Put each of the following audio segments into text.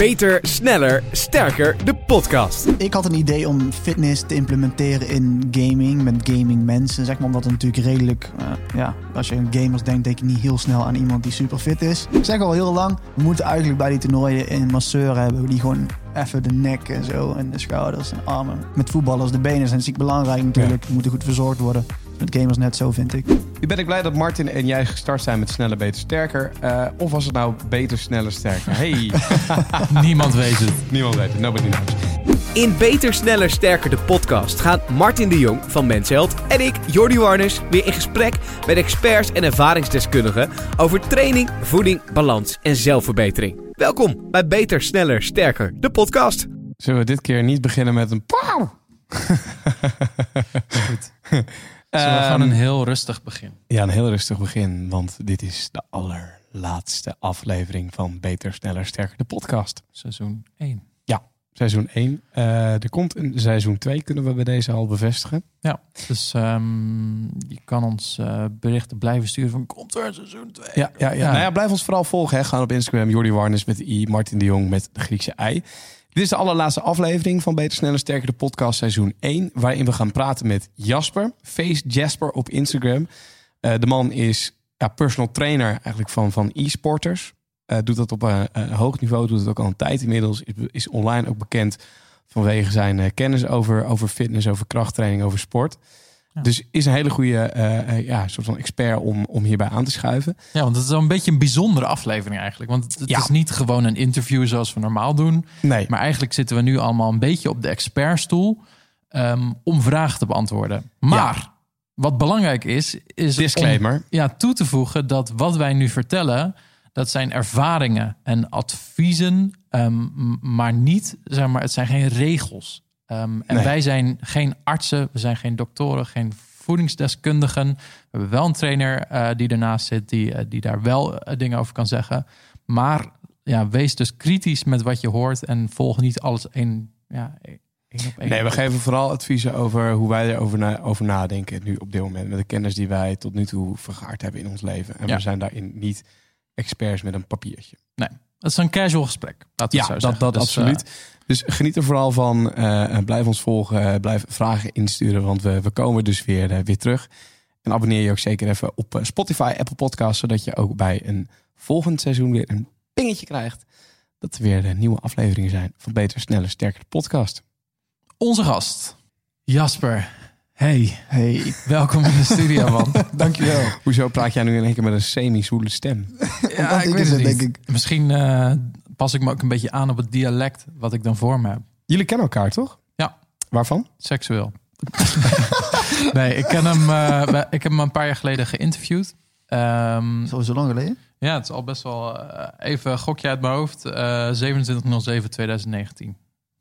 Beter, sneller, sterker, de podcast. Ik had een idee om fitness te implementeren in gaming, met gaming mensen. Zeg maar, omdat het natuurlijk redelijk, uh, ja, als je aan gamers denkt, denk je niet heel snel aan iemand die super fit is. Ik zeg al heel lang, we moeten eigenlijk bij die toernooien een masseur hebben die gewoon even de nek en zo en de schouders en armen. Met voetballers, de benen zijn ziek belangrijk natuurlijk, ja. moeten goed verzorgd worden. Met gamers net zo, vind ik. Nu ben ik blij dat Martin en jij gestart zijn met sneller, beter, sterker. Uh, of was het nou beter, sneller, sterker? Hey. Niemand weet het. Niemand weet het. Nobody knows. In Beter, Sneller, Sterker, de podcast, gaan Martin de Jong van Mensheld en ik, Jordi Warners, weer in gesprek met experts en ervaringsdeskundigen over training, voeding, balans en zelfverbetering. Welkom bij Beter, Sneller, Sterker, de podcast. Zullen we dit keer niet beginnen met een pauw? Goed. We gaan een heel rustig begin? Ja, een heel rustig begin, want dit is de allerlaatste aflevering van Beter, Sneller, Sterker, de podcast. Seizoen 1. Ja, seizoen 1. Uh, er komt een seizoen 2, kunnen we bij deze al bevestigen. Ja, dus um, je kan ons uh, berichten blijven sturen van komt er een seizoen 2? Ja, ja, ja. ja. Nou ja, blijf ons vooral volgen. Hè. Gaan op Instagram, Jordi Warnes met de I, Martin de Jong met de Griekse ei. Dit is de allerlaatste aflevering van Beter, Sneller, Sterker, de podcast seizoen 1. Waarin we gaan praten met Jasper, Face Jasper op Instagram. Uh, de man is ja, personal trainer eigenlijk van, van e-sporters. Uh, doet dat op een, een, hoog niveau, doet het ook al een tijd inmiddels. Is, is online ook bekend vanwege zijn kennis over, over fitness, over krachttraining, over sport. Ja. Dus is een hele goede uh, ja, soort van expert om, om hierbij aan te schuiven. Ja, want het is wel een beetje een bijzondere aflevering eigenlijk. Want het, Ja. is niet gewoon een interview zoals we normaal doen. Nee. Maar eigenlijk zitten we nu allemaal een beetje op de expertstoel um, om vragen te beantwoorden. Maar Ja. wat belangrijk is, is Disclaimer. om ja, toe te voegen dat wat wij nu vertellen, dat zijn ervaringen en adviezen, um, maar niet, zeg maar, het zijn geen regels. Um, en Nee. wij zijn geen artsen, we zijn geen doktoren, geen voedingsdeskundigen. We hebben wel een trainer uh, die ernaast zit, die, uh, die daar wel uh, dingen over kan zeggen. Maar ja, wees dus kritisch met wat je hoort en volg niet alles één, ja, één op één. Nee, we geven vooral adviezen over hoe wij erover na, over nadenken nu op dit moment. Met de kennis die wij tot nu toe vergaard hebben in ons leven. En Ja. we zijn daarin niet experts met een papiertje. Nee, het is een casual gesprek. Ja, dat, dat Dus, absoluut. eh, Dus geniet er vooral van. Eh, blijf ons volgen. eh, blijf vragen insturen, want we, we komen dus weer, weer terug. En abonneer je ook zeker even op Spotify, Apple Podcasts, zodat je ook bij een volgend seizoen weer een pingetje krijgt. Dat er weer nieuwe afleveringen zijn van Beter, Sneller, Sterker de podcast. onze gast, Jasper. Hey, Hey, welkom in de studio, man. dankjewel. Hoezo praat jij nu in één keer met een semi-zoele stem? Omdat ik het, denk ik. Misschien eh, pas ik me ook een beetje aan op het dialect wat ik dan voor me heb. Jullie kennen elkaar, toch? Ja. Waarvan? Seksueel. nee, ik ken hem. eh, ik heb hem een paar jaar geleden geïnterviewd. Ehm, Zo, zo lang geleden? ja, het is al best wel eh, even een gokje uit mijn hoofd. Eh 27.07.2019.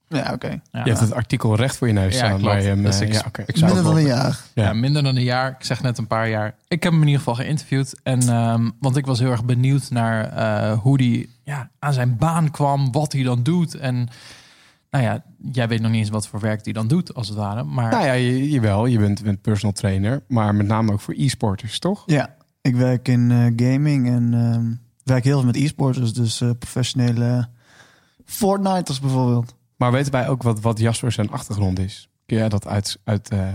Ja, oké. Ja, je hebt het artikel recht voor je neus Ja, staan. hem, Dus eh, ik- ja, oké. ik zou Minder dan wel- een jaar. Ja. Ja, minder dan een jaar. Ik zeg net een paar jaar. Ik heb hem in ieder geval geïnterviewd. En, ehm, want ik was heel erg benieuwd naar eh, hoe hij ja, aan zijn baan kwam. Wat hij dan doet. En nou ja, jij weet nog niet eens wat voor werk hij dan doet, als het ware. Maar Nou ja, je, jawel, je bent, bent personal trainer, maar met name ook voor e-sporters, toch? Ja, ik werk in eh, gaming en ehm, werk heel veel met e-sporters, dus eh, professionele Fortniters bijvoorbeeld. Maar weten wij ook wat, wat Jasper zijn achtergrond is? Kun jij dat uit, uit, eh,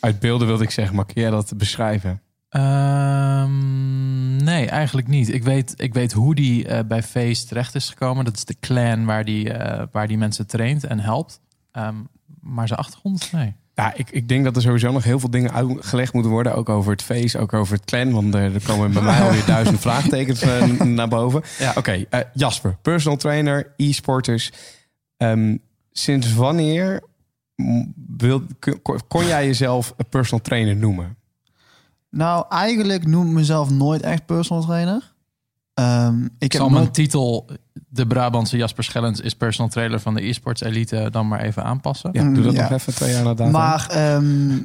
uit beelden, wilde ik zeggen, maar kun jij dat beschrijven? Ehm, nee, eigenlijk niet. Ik weet, ik weet hoe die eh, bij Face terecht is gekomen. Dat is de clan waar die, eh, waar die mensen traint en helpt. Ehm, maar zijn achtergrond, nee. Ja, ik, ik denk dat er sowieso nog heel veel dingen uitgelegd moeten worden. Ook over het face, ook over het clan. Want er, er komen bij mij alweer duizend vraagtekens naar boven. Ja. Oké, Jasper, personal trainer, e-sporters. Ehm, sinds wanneer wil, kon, jij jezelf een personal trainer noemen? Nou, eigenlijk noem ik mezelf nooit echt personal trainer. Ehm, ik Ik heb zal mijn nooit... titel, de Brabantse Jasper Schellens, is personal trainer van de e-sports elite, dan maar even aanpassen. Ja, doe dat Mm, ja. nog even twee jaar na datum. Maar ehm,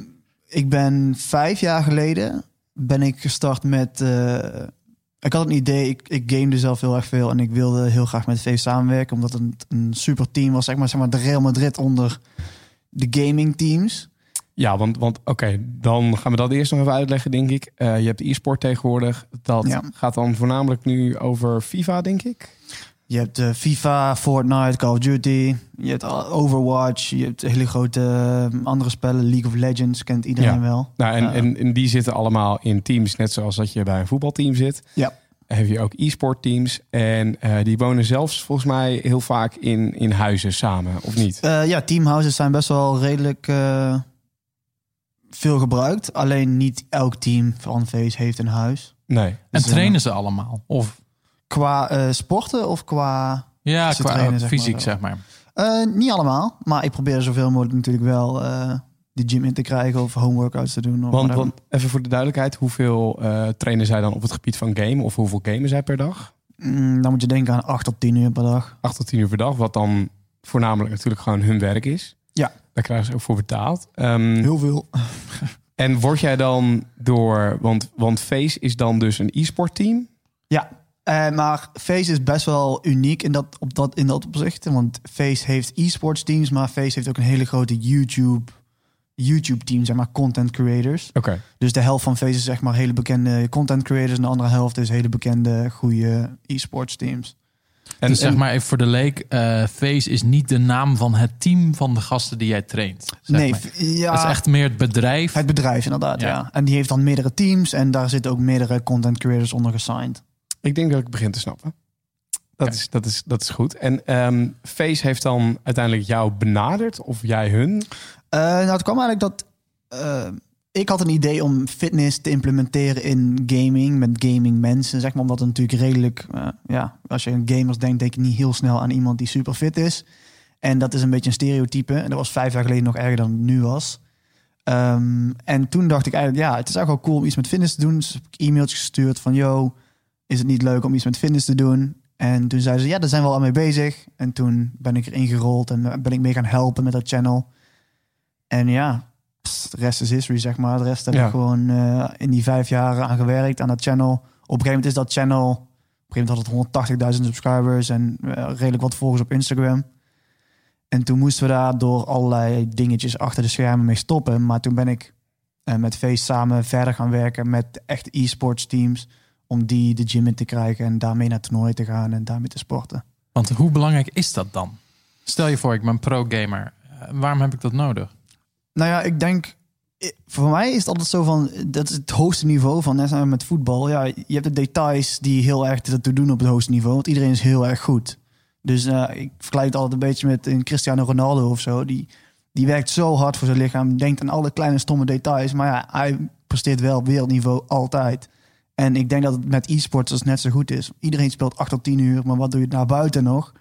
ik ben vijf jaar geleden ben ik gestart met. eh, ik had een idee, ik, ik gamede zelf heel erg veel en ik wilde heel graag met Face samenwerken, omdat het een, een super team was, zeg maar, zeg maar de Real Madrid onder de gaming teams. Ja, want, want oké, dan gaan we dat eerst nog even uitleggen, denk ik. Eh, je hebt e-sport tegenwoordig. Dat Ja. gaat dan voornamelijk nu over FIFA, denk ik. Je hebt eh, FIFA, Fortnite, Call of Duty. Je hebt Overwatch. Je hebt hele grote eh, andere spellen. League of Legends kent iedereen Ja. wel. Nou, en, en, en die zitten allemaal in teams, net zoals dat je bij een voetbalteam zit. Ja. Heb je ook e-sport teams. En eh, die wonen zelfs volgens mij heel vaak in, in huizen samen, of niet? Eh, ja, teamhouses zijn best wel redelijk eh, veel gebruikt. Alleen niet elk team van Face heeft een huis. Nee. En Dus, trainen ze allemaal? Of Qua eh, sporten of qua... ja, qua trainen, zeg fysiek maar. zeg maar. Eh, niet allemaal, maar ik probeer zoveel mogelijk natuurlijk wel eh de gym in te krijgen of homeworkouts te doen. Of Want, want even voor de duidelijkheid, hoeveel eh, trainen zij dan op het gebied van game? Of hoeveel gamen zij per dag? Mm, dan moet je denken aan 8 tot 10 uur per dag. 8 tot 10 uur per dag, wat dan voornamelijk natuurlijk gewoon hun werk is. Ja. Daar krijgen ze ook voor betaald. Ehm, Heel veel. en word jij dan door, want, want Face is dan dus een e-sport team? Ja, eh, maar Face is best wel uniek in dat, op dat, in dat opzicht. Want Face heeft e-sports teams, maar Face heeft ook een hele grote YouTube, YouTube team, zeg maar, content creators. Oké. Dus de helft van Face is zeg maar hele bekende content creators en de andere helft is hele bekende, goede e-sports teams. En, dus zeg maar even voor de leek, eh, Face is niet de naam van het team van de gasten die jij traint. zeg nee, maar. ja, Het is echt meer het bedrijf. het bedrijf inderdaad, Ja. ja. En die heeft dan meerdere teams en daar zitten ook meerdere content creators onder gesigned. Ik denk dat ik begin te snappen. Dat, Kijk. is, dat, is, dat is goed. En ehm, Face heeft dan uiteindelijk jou benaderd of jij hun? Eh, nou, het kwam eigenlijk dat eh, ik had een idee om fitness te implementeren in gaming met gaming mensen, zeg maar, omdat het natuurlijk redelijk, eh, ja, als je aan gamers denkt, denk je niet heel snel aan iemand die super fit is. En dat is een beetje een stereotype. En dat was vijf jaar geleden nog erger dan het nu was. Ehm, en toen dacht ik eigenlijk, ja, het is eigenlijk wel cool om iets met fitness te doen. Dus heb ik e-mailtjes gestuurd van, yo, is het niet leuk om iets met fitness te doen? En toen zeiden ze, ja, daar zijn we al aan mee bezig. En toen ben ik erin gerold en ben ik mee gaan helpen met dat channel. En ja, pst, de rest is history, zeg maar. De rest heb Ja. ik gewoon eh, in die vijf jaar aan gewerkt aan dat channel. Op een gegeven moment is dat channel... Op een gegeven moment had het 180.000 subscribers en eh, redelijk wat volgers op Instagram. En toen moesten we daar door allerlei dingetjes achter de schermen mee stoppen. Maar toen ben ik eh, met Face samen verder gaan werken met de echte e-sports teams. Om die de gym in te krijgen en daarmee naar toernooien te gaan en daarmee te sporten. Want hoe belangrijk is dat dan? Stel je voor, ik ben pro-gamer. Eh, waarom heb ik dat nodig? Nou ja, ik denk, i- voor mij is het altijd zo van, dat is het hoogste niveau van, net met voetbal. Ja, je hebt de details die heel erg ertoe doen op het hoogste niveau, want iedereen is heel erg goed. Dus eh, ik vergelijk het altijd een beetje met een Cristiano Ronaldo of zo. Die, die werkt zo hard voor zijn lichaam, denkt aan alle kleine stomme details. Maar ja, hij presteert wel op wereldniveau altijd. En ik denk dat het met e-sports dus net zo goed is. Iedereen speelt 8 tot 10 uur, maar wat doe je naar buiten nog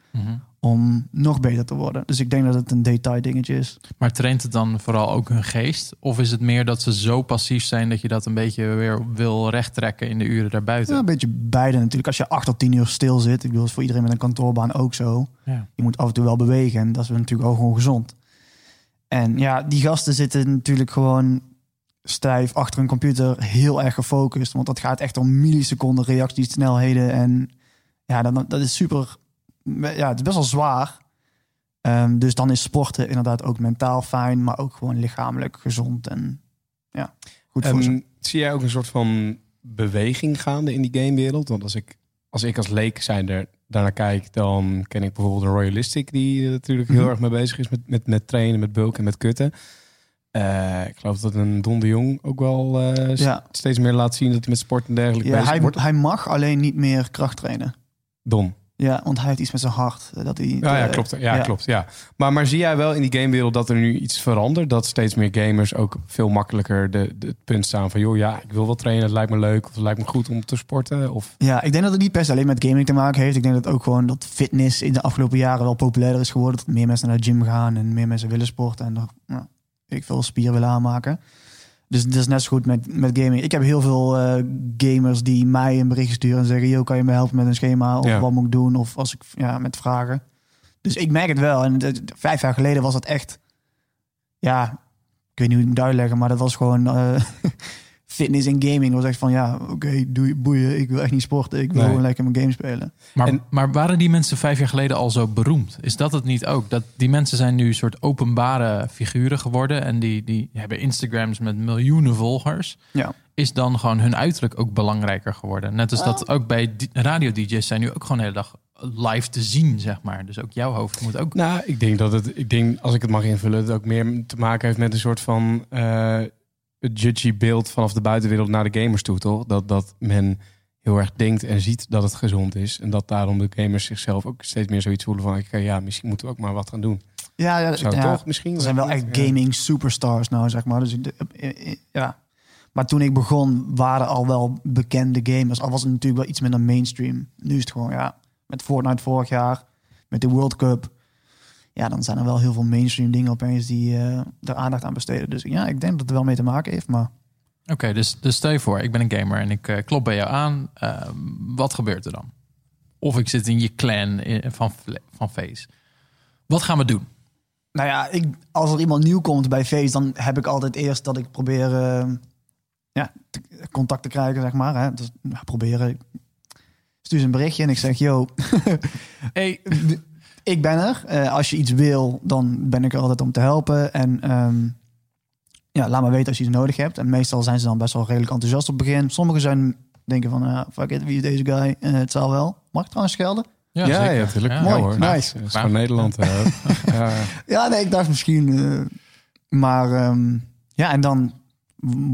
om nog beter te worden? Dus ik denk dat het een detail dingetje is. Maar traint het dan vooral ook hun geest? Of is het meer dat ze zo passief zijn dat je dat een beetje weer wil rechttrekken in de uren daarbuiten? Ja, een beetje beide natuurlijk. Als je acht tot tien uur stil zit, ik bedoel, dat is voor iedereen met een kantoorbaan ook zo. Ja. Je moet af en toe wel bewegen en dat is natuurlijk ook gewoon gezond. En ja, die gasten zitten natuurlijk gewoon stijf achter een computer, heel erg gefocust. Want dat gaat echt om milliseconden reactiesnelheden. En ja, dat, dat is super, ja, het is best wel zwaar. Ehm, dus dan is sporten inderdaad ook mentaal fijn, maar ook gewoon lichamelijk gezond en ja, goed voor ze. Ehm, zie jij ook een soort van beweging gaande in die gamewereld? Want als ik als, ik als leek zijnde daarnaar kijk, dan ken ik bijvoorbeeld een Royalistic die natuurlijk heel Mhm. erg mee bezig is met, met, met trainen, met bulken en met kutten. Eh, ik geloof dat een Don de Jong ook wel eh, steeds meer laat zien dat hij met sport en dergelijke Ja, bezig hij, wordt. hij mag alleen niet meer kracht trainen. Don. Ja, want hij heeft iets met zijn hart. eh, Dat hij, Ja, ja, klopt. Ja, ja. klopt. Ja. Maar, maar zie jij wel in die gamewereld dat er nu iets verandert? Dat steeds meer gamers ook veel makkelijker de, de, het punt staan van... joh, ja, ik wil wel trainen, het lijkt me leuk... of het lijkt me goed om te sporten. Of... Ja, ik denk dat het niet per se alleen met gaming te maken heeft. Ik denk dat ook gewoon dat fitness in de afgelopen jaren wel populairder is geworden. Dat meer mensen naar de gym gaan en meer mensen willen sporten. En nou, ik veel spier willen aanmaken. Dus dat is net zo goed met, met gaming. Ik heb heel veel eh, gamers die mij een bericht sturen en zeggen... Yo, kan je me helpen met een schema? Of Ja. wat moet ik doen? Of als ik ja, met vragen. Dus ik merk het wel. En vijf jaar geleden was het echt... Ja, ik weet niet hoe ik het moet uitleggen, maar dat was gewoon... eh, fitness en gaming was echt van... Ja, oké, doe je boeien. Ik wil echt niet sporten. Ik wil Nee. gewoon lekker mijn game spelen. Maar, En- maar waren die mensen vijf jaar geleden al zo beroemd? Is dat het niet ook? Dat die mensen zijn nu een soort openbare figuren geworden en die, die hebben Instagrams met miljoenen volgers. Ja. Is dan gewoon hun uiterlijk ook belangrijker geworden? Net als dat ook bij di- radio-DJ's zijn nu ook gewoon de hele dag live te zien, zeg maar. Dus ook jouw hoofd moet ook... Nou, ik denk dat het, ik denk, als ik het mag invullen, het ook meer te maken heeft met een soort van eh judgy beeld vanaf de buitenwereld naar de gamers toe, toch? Dat, dat men heel erg denkt en ziet dat het gezond is. En dat daarom de gamers zichzelf ook steeds meer zoiets voelen van, oké, ja, misschien moeten we ook maar wat gaan doen. Ja, ja, Zou ja. toch misschien? Er zijn wel echt Ja. gaming superstars nou, zeg maar. Dus eh, eh, ja. Maar toen ik begon, waren al wel bekende gamers. Al was het natuurlijk wel iets minder mainstream. Nu is het gewoon, ja, met Fortnite vorig jaar, met de World Cup. Ja, dan zijn er wel heel veel mainstream dingen opeens die eh er aandacht aan besteden. Dus ja, ik denk dat het er wel mee te maken heeft. Maar Oké, dus, dus stel je voor, ik ben een gamer en ik eh, klop bij jou aan. Eh, wat gebeurt er dan? Of ik zit in je clan in- van, van Face. Wat gaan we doen? nou ja, ik, als er iemand nieuw komt bij Face, dan heb ik altijd eerst dat ik probeer ja, contact te krijgen, zeg maar. Hè. Dus proberen. Ik Stuur ze een berichtje en ik zeg, yo, Hey, ik ben er. Eh, als je iets wil, dan ben ik er altijd om te helpen. En ehm, ja, laat me weten als je iets nodig hebt. En meestal zijn ze dan best wel redelijk enthousiast op het begin. Sommigen zijn denken van, ah, fuck it, wie is deze guy? Eh, het zal wel. Mag ik trouwens schelden? Ja, ja, zeker. natuurlijk. Ja. Ja, Mooi, hoor. nice. Het is Maar- gewoon Nederland. ja. Ja, nee, ik dacht misschien. eh, maar ehm, ja, en dan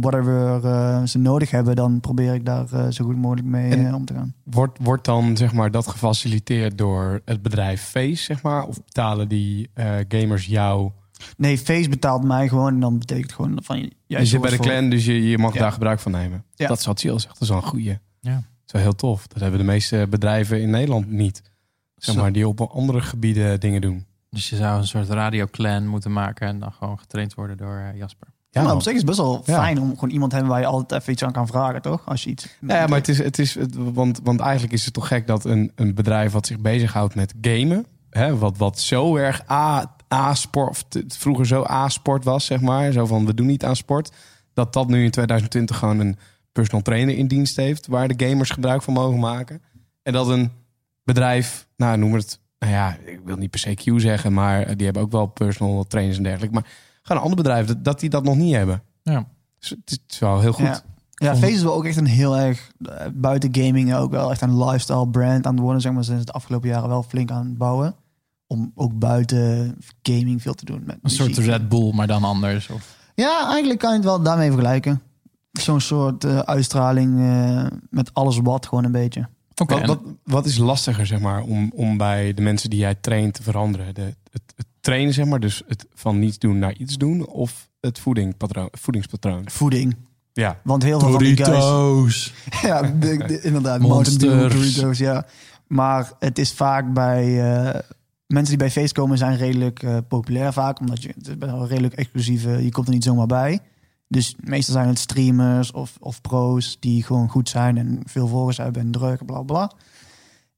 whatever eh, ze nodig hebben, dan probeer ik daar eh, zo goed mogelijk mee eh, om te gaan. Wordt, wordt dan zeg maar, dat gefaciliteerd door het bedrijf Face, zeg maar? Of betalen die eh, gamers jou? Nee, Face betaalt mij gewoon en dan betekent gewoon van jij je zit bij de voor- clan, dus je, je mag Ja. daar gebruik van nemen. Ja. Dat is wat Chill zegt. Dat is wel een goeie. Ja. Dat is wel heel tof. Dat hebben de meeste bedrijven in Nederland niet. Zeg maar, die op andere gebieden dingen doen. Dus je zou een soort radioclan moeten maken en dan gewoon getraind worden door Jasper. Ja, maar op zich is het best wel Ja. fijn om gewoon iemand te hebben waar je altijd even iets aan kan vragen, toch? Als je iets. Ja, ja, maar het is, het is het, want, want eigenlijk is het toch gek dat een, een bedrijf wat zich bezighoudt met gamen, hè, wat, wat zo erg A-sport, vroeger zo A-sport was, zeg maar, zo van we doen niet aan sport, dat dat nu in 2020 gewoon een personal trainer in dienst heeft, waar de gamers gebruik van mogen maken. En dat een bedrijf, nou noem het, nou ja, ik wil niet per se Q zeggen, maar die hebben ook wel personal trainers en dergelijke, maar gewoon een ander bedrijf, dat, dat die dat nog niet hebben. Ja. Dus het is- wel heel goed. Ja. Ja, Face is wel ook echt een heel erg eh, buiten gaming ook wel echt een lifestyle brand aan het worden. Zeg maar, ze zijn het afgelopen jaren wel flink aan het bouwen. Om ook buiten gaming veel te doen. Met Een soort. Red Bull, maar dan anders. Of... Ja, eigenlijk kan je het wel daarmee vergelijken. Zo'n soort eh, uitstraling eh, met alles wat gewoon een beetje. Oké, Wat, wat, wat is lastiger, zeg maar, om, om bij de mensen die jij traint te veranderen? De, het trainen, zeg maar, dus het van niets doen naar iets doen, of het voedingpatroon, voedingspatroon? Voeding. Ja. Want heel veel van die guys... Doritos. Ja, de, de- inderdaad. Monsters. Doritos, ja. Maar het is vaak bij... eh, mensen die bij feest komen zijn redelijk eh, populair vaak. Omdat je het is best wel redelijk exclusief. je komt er niet zomaar bij. Dus meestal zijn het streamers of, of pro's die gewoon goed zijn en veel volgers hebben en druk, bla bla.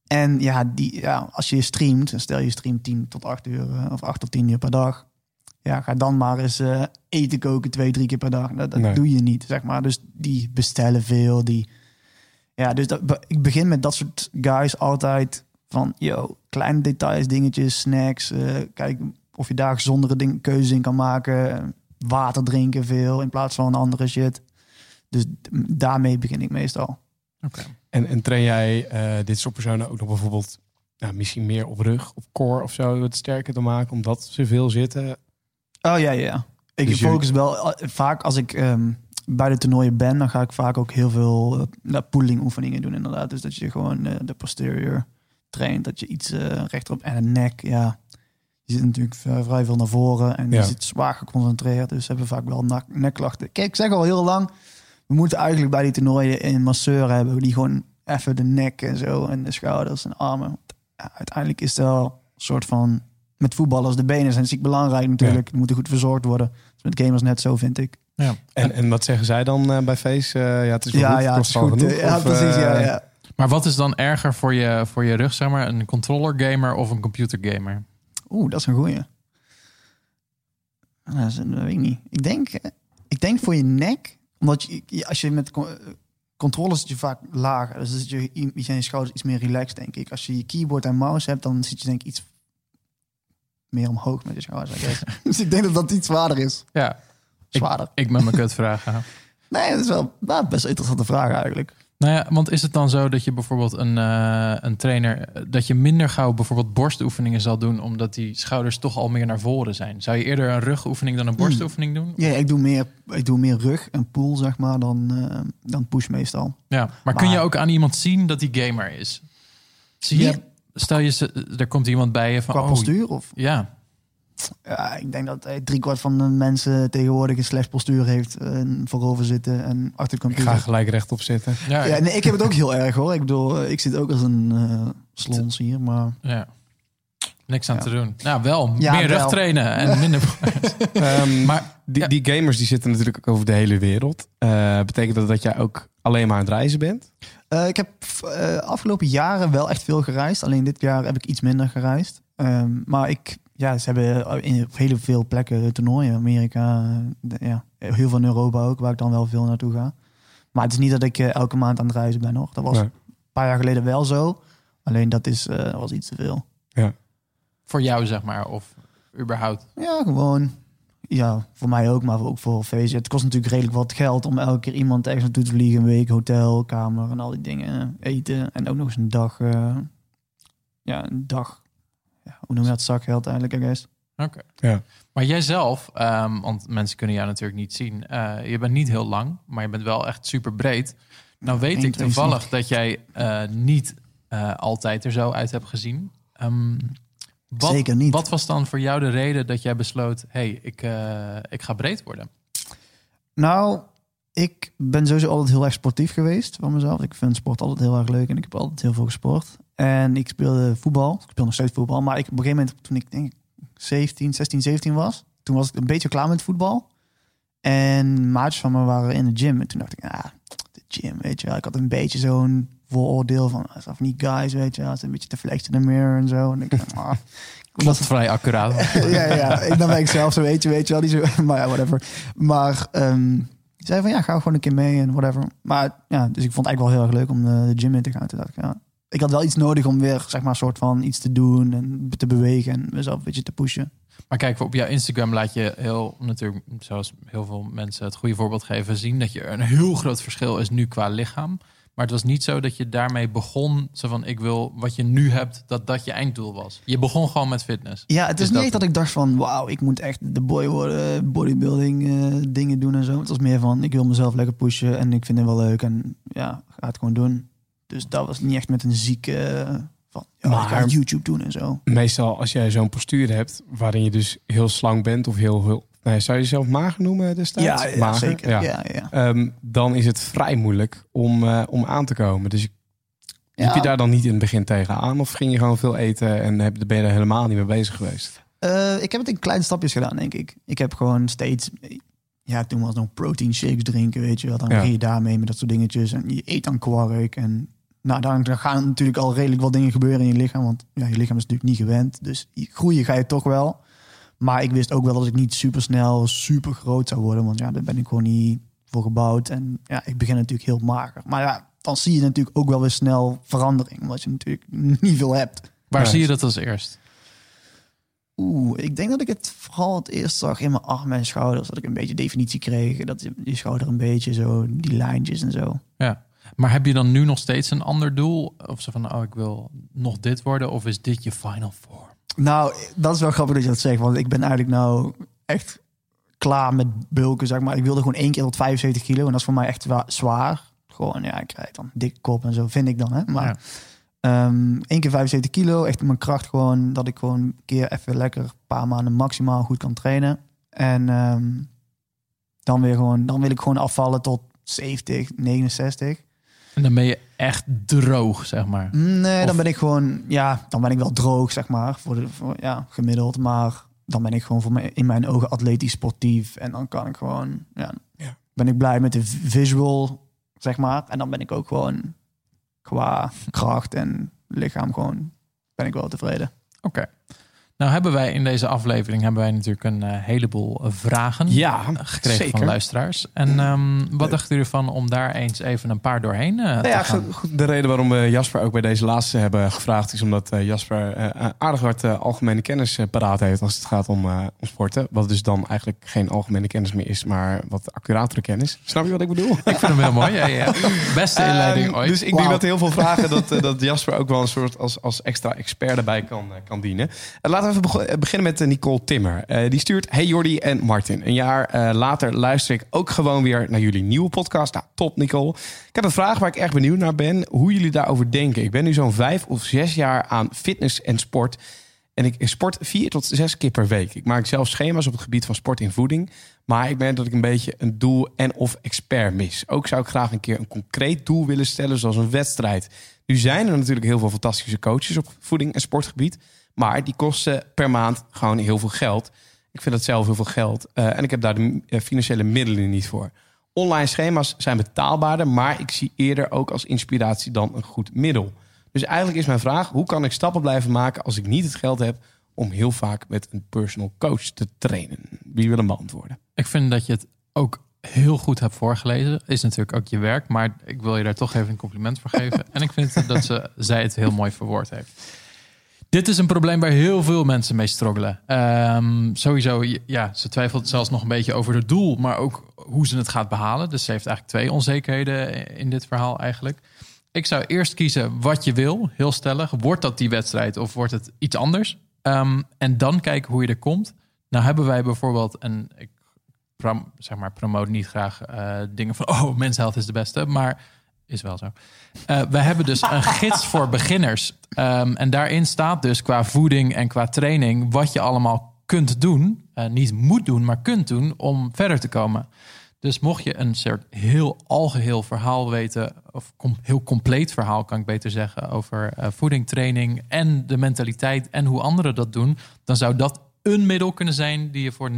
En ja, die, ja, als je streamt, stel je streamt 10 tot 8 uur eh, of 8 tot 10 uur per dag. Ja, ga dan maar eens eh, eten koken twee, drie keer per dag. Dat, dat Nee. doe je niet, zeg maar. Dus die bestellen veel. Die, ja, dus dat, ik begin met dat soort guys altijd van, yo, kleine details, dingetjes, snacks. eh, kijk of je daar gezondere ding, keuzes in kan maken. Water drinken veel in plaats van andere shit. Dus daarmee begin ik meestal. Oké. En, en train jij eh, dit soort personen ook nog bijvoorbeeld, nou, misschien meer op rug, op core of zo, het sterker te maken, omdat ze veel zitten? Oh ja, ja. Ik Dus je- focus wel eh, vaak als ik ehm, bij de toernooien ben, dan ga ik vaak ook heel veel uh, nou, pooling oefeningen doen inderdaad. Dus dat je gewoon eh, de posterior traint, dat je iets eh rechterop en de nek, ja. Je zit natuurlijk vrij veel naar voren en Ja. je zit zwaar geconcentreerd. Dus ze hebben vaak wel nekklachten. Kijk, ik zeg al heel lang, we moeten eigenlijk bij die toernooien een masseur hebben die gewoon even de nek en zo en de schouders en armen. Ja, uiteindelijk is het wel een soort van met voetballers de benen zijn ziek belangrijk natuurlijk. Die moeten goed verzorgd worden. Dus met gamers net zo vind ik. Ja. En, en wat zeggen zij dan eh, bij Face? Eh, ja, het is wel Ja, goed, ja, het is goed. genoeg, ja, of, precies. Ja, eh, ja. Maar wat is dan erger voor je, voor je rug, zeg maar? Een controller gamer of een computer gamer? Oeh, dat is een goeie. Dat, is, dat weet ik niet. Ik denk, ik denk voor je nek, omdat je, als je met co- controllers zit je vaak lager. Dus dan zit je, je zijn je schouders iets meer relaxed, denk ik. Als je je keyboard en mouse hebt, dan zit je denk ik iets meer omhoog met je schouders. Dus ik denk dat dat iets zwaarder is. Ja, Zwaarder. ik met mijn kut vragen. Nee, dat is wel nou, best een interessante vraag eigenlijk. Nou ja, want is het dan zo dat je bijvoorbeeld een, eh, een trainer... eh, dat je minder gauw bijvoorbeeld borstoefeningen zal doen... omdat die schouders toch al meer naar voren zijn? Zou je eerder een rugoefening dan een borstoefening doen? Ja, ik doe meer, ik doe meer rug en pool, zeg maar, dan, eh, dan push meestal. Ja, maar, kun je ook aan iemand zien dat die gamer is? Zie je, Ja. stel je, ze- er komt iemand bij je van... Qua oh, postuur? Of, Ja, ja, ik denk dat eh, driekwart van de mensen tegenwoordig een slecht postuur heeft. eh, voorover zitten en achter de Ik computer. ga gelijk rechtop zitten. ja, Ja, nee, ik heb het ook heel erg hoor. Ik bedoel, eh, ik zit ook als een eh slons hier, maar... ja. Niks aan Ja. te doen. Nou, wel. Ja, meer wel. rug trainen en minder... Ehm, maar die, ja. die gamers die zitten natuurlijk ook over de hele wereld. Eh, betekent dat dat jij ook alleen maar aan het reizen bent? Eh, ik heb eh, afgelopen jaren wel echt veel gereisd. Alleen dit jaar heb ik iets minder gereisd. Ehm, maar ik, ja, ze hebben in op hele veel plekken toernooien. Amerika, eh, de- ja, heel veel in Europa ook, waar ik dan wel veel naartoe ga. Maar het is niet dat ik eh, elke maand aan het reizen ben nog. Dat was Nee. een paar jaar geleden wel zo. Alleen dat is, eh, was iets te veel. voor jou, zeg maar. Of überhaupt. Ja, gewoon. Ja, voor mij ook, maar ook voor VZ. Het kost natuurlijk redelijk wat geld om elke keer iemand ergens naartoe te vliegen. Een week, hotel, kamer en al die dingen. Eten en ook nog eens een dag. eh, ja, een dag. Hoe noem je dat? Zakgeld eigenlijk, I guess. Oké. Ja. Maar jij zelf, ehm, want mensen kunnen jou natuurlijk niet zien. eh, je bent niet heel lang, maar je bent wel echt super breed. Nou weet ik 1,72. toevallig dat jij eh, niet eh, altijd er zo uit hebt gezien. Ehm, wat, Zeker niet. Wat was dan voor jou de reden dat jij besloot... hey, ik, eh, ik ga breed worden? Nou, ik ben sowieso altijd heel erg sportief geweest van mezelf. Ik vind sport altijd heel erg leuk en ik heb altijd heel veel gesport. En ik speelde voetbal. Ik speel nog steeds voetbal. Maar ik, op een gegeven moment, toen ik denk ik 17, 16, 17 was, toen was ik een beetje klaar met voetbal. En maatjes van me waren in de gym. En toen dacht ik, ah, de gym, weet je wel. Ik had een beetje zo'n vooroordeel van, ah, of niet guys, weet je wel. Ze een beetje te flexen in de mirror en zo. En ik dacht, ah, Klopt vrij accuraat. ja, ja, ik dan ben ik zelf zo, weet je, weet je wel. Die zo, maar ja, whatever. Maar die zei van, ja, ga gewoon een keer mee en whatever. Maar ja, dus ik vond het eigenlijk wel heel erg leuk om de, de gym in te gaan. Toen dacht ik, ja, ik had wel iets nodig om weer, zeg maar, een soort van iets te doen en te bewegen en mezelf een beetje te pushen. Maar kijk, op jouw Instagram laat je heel, natuurlijk, zoals heel veel mensen het goede voorbeeld geven, zien dat je een heel groot verschil is nu qua lichaam. Maar het was niet zo dat je daarmee begon, zo van ik wil wat je nu hebt, dat dat je einddoel was. Je begon gewoon met fitness. Ja, het is Dus niet dat- echt dat ik dacht van, wauw, ik moet echt de boy worden, bodybuilding eh, dingen doen en zo. Het was meer van, ik wil mezelf lekker pushen en ik vind het wel leuk en ja, ga het gewoon doen. Dus dat was niet echt met een zieke eh, van, ja, Maar- YouTube doen en zo. Meestal als jij zo'n postuur hebt waarin je dus heel slank bent of heel... heel nee, zou je jezelf mager noemen destijds? Ja, ja, Mager, zeker. ja. Ja, ja. Ehm, dan is het vrij moeilijk om, eh, om aan te komen. Dus liep je daar dan niet in het begin tegenaan? Of ging je gewoon veel eten en heb, ben je er helemaal niet mee bezig geweest? Eh, ik heb het in kleine stapjes gedaan, denk ik. Ik heb gewoon steeds... Ja, toen was nog protein shakes drinken, weet je wel. Dan begin je daarmee met dat soort dingetjes. En je eet dan kwark. En nou, dan, dan gaan natuurlijk al redelijk wat dingen gebeuren in je lichaam. Want ja, je lichaam is natuurlijk niet gewend. Dus groeien ga je toch wel. Maar ik wist ook wel dat ik niet super snel super groot zou worden. Want ja, daar ben ik gewoon niet voor gebouwd. En ja, ik begin natuurlijk heel mager. Maar ja, dan zie je natuurlijk ook wel weer snel verandering. Omdat je natuurlijk niet veel hebt. Waar Ja, zie je dat als eerst? Oeh, ik denk dat ik het vooral het eerst zag in mijn armen en schouders. Dat ik een beetje definitie kreeg. Dat die schouder een beetje zo, die lijntjes en zo. Ja. Maar heb je dan nu nog steeds een ander doel? Of zo van, oh, ik wil nog dit worden? Of is dit je final form? Nou, dat is wel grappig dat je dat zegt. Want ik ben eigenlijk nou echt klaar met bulken, zeg maar. Ik wilde gewoon één keer tot 75 kilo. En dat is voor mij echt wa- zwaar. Gewoon, ja, ik krijg dan dikke kop en zo, vind ik dan. Hè? Maar Ja. ehm één keer 75 kilo, echt mijn kracht gewoon... dat ik gewoon een keer even lekker een paar maanden maximaal goed kan trainen. En ehm, dan weer gewoon... dan wil ik gewoon afvallen tot 70, 69. En dan ben je echt droog, zeg maar. Nee, Of- dan ben ik gewoon, ja, dan ben ik wel droog, zeg maar, voor de, voor, ja, gemiddeld. Maar dan ben ik gewoon voor mij, in mijn ogen atletisch sportief. En dan kan ik gewoon, ja, Ja. ben ik blij met de visual, zeg maar. En dan ben ik ook gewoon qua kracht en lichaam gewoon, ben ik wel tevreden. Oké. Nou hebben wij in deze aflevering hebben wij natuurlijk een eh, heleboel eh, vragen Ja, gekregen zeker. van luisteraars. En ehm, wat dachten jullie ervan om daar eens even een paar doorheen eh, te Nou ja, gaan? goed, de reden waarom we Jasper ook bij deze laatste hebben gevraagd... is omdat eh, Jasper eh, aardig wat eh, algemene kennis eh, paraat heeft... als het gaat om, eh, om sporten. Wat dus dan eigenlijk geen algemene kennis meer is... maar wat accuratere kennis. Snap je wat ik bedoel? Ik vind hem heel mooi. Ja, ja. Beste inleiding Ehm, ooit. Dus ik denk dat heel veel vragen dat, eh, dat Jasper ook wel een soort als, als extra expert erbij kan, eh, kan dienen. Eh, laten we even eh, beginnen met eh, Nicole Timmer. Eh, die stuurt: Hey Jordi en Martin. Een jaar later luister ik ook gewoon weer naar jullie nieuwe podcast. Nou, top Nicole. Ik heb een vraag waar ik echt benieuwd naar ben. Hoe jullie daarover denken. Ik ben nu zo'n vijf of zes jaar aan fitness en sport. En ik sport vier tot zes keer per week. Ik maak zelf schema's op het gebied van sport en voeding. Maar ik merk dat ik een beetje een doel en of expert mis. Ook zou ik graag een keer een concreet doel willen stellen, zoals een wedstrijd. Nu zijn er natuurlijk heel veel fantastische coaches op voeding en sportgebied. Maar die kosten per maand gewoon heel veel geld. Ik vind dat zelf heel veel geld. eh, en ik heb daar de eh, financiële middelen niet voor. Online schema's zijn betaalbaarder, maar ik zie eerder ook als inspiratie dan een goed middel. Dus eigenlijk is mijn vraag: hoe kan ik stappen blijven maken als ik niet het geld heb om heel vaak met een personal coach te trainen? Wie wil hem beantwoorden? Ik vind dat je het ook heel goed hebt voorgelezen. Is natuurlijk ook je werk, maar ik wil je daar toch even een compliment voor geven. en ik vind dat ze, zij het heel mooi verwoord heeft. Dit is een probleem waar heel veel mensen mee struggelen. Ehm, sowieso, ja, ze twijfelt zelfs nog een beetje over het doel, maar ook hoe ze het gaat behalen. Dus ze heeft eigenlijk twee onzekerheden in dit verhaal eigenlijk. Ik zou eerst kiezen wat je wil, heel stellig. Wordt dat die wedstrijd of wordt het iets anders? Ehm, en dan kijken hoe je er komt. Nou hebben wij bijvoorbeeld, en ik zeg maar, promote niet graag eh, dingen van... oh, Men's Health is de beste, maar is wel zo. Eh we hebben dus een gids voor beginners. Ehm, en daarin staat dus qua voeding en qua training... wat je allemaal kunt doen, eh, niet moet doen, maar kunt doen... om verder te komen. Dus mocht je een soort heel algeheel verhaal weten, of com- heel compleet verhaal kan ik beter zeggen, over eh, voeding, training en de mentaliteit en hoe anderen dat doen, dan zou dat een middel kunnen zijn die je voor 9,95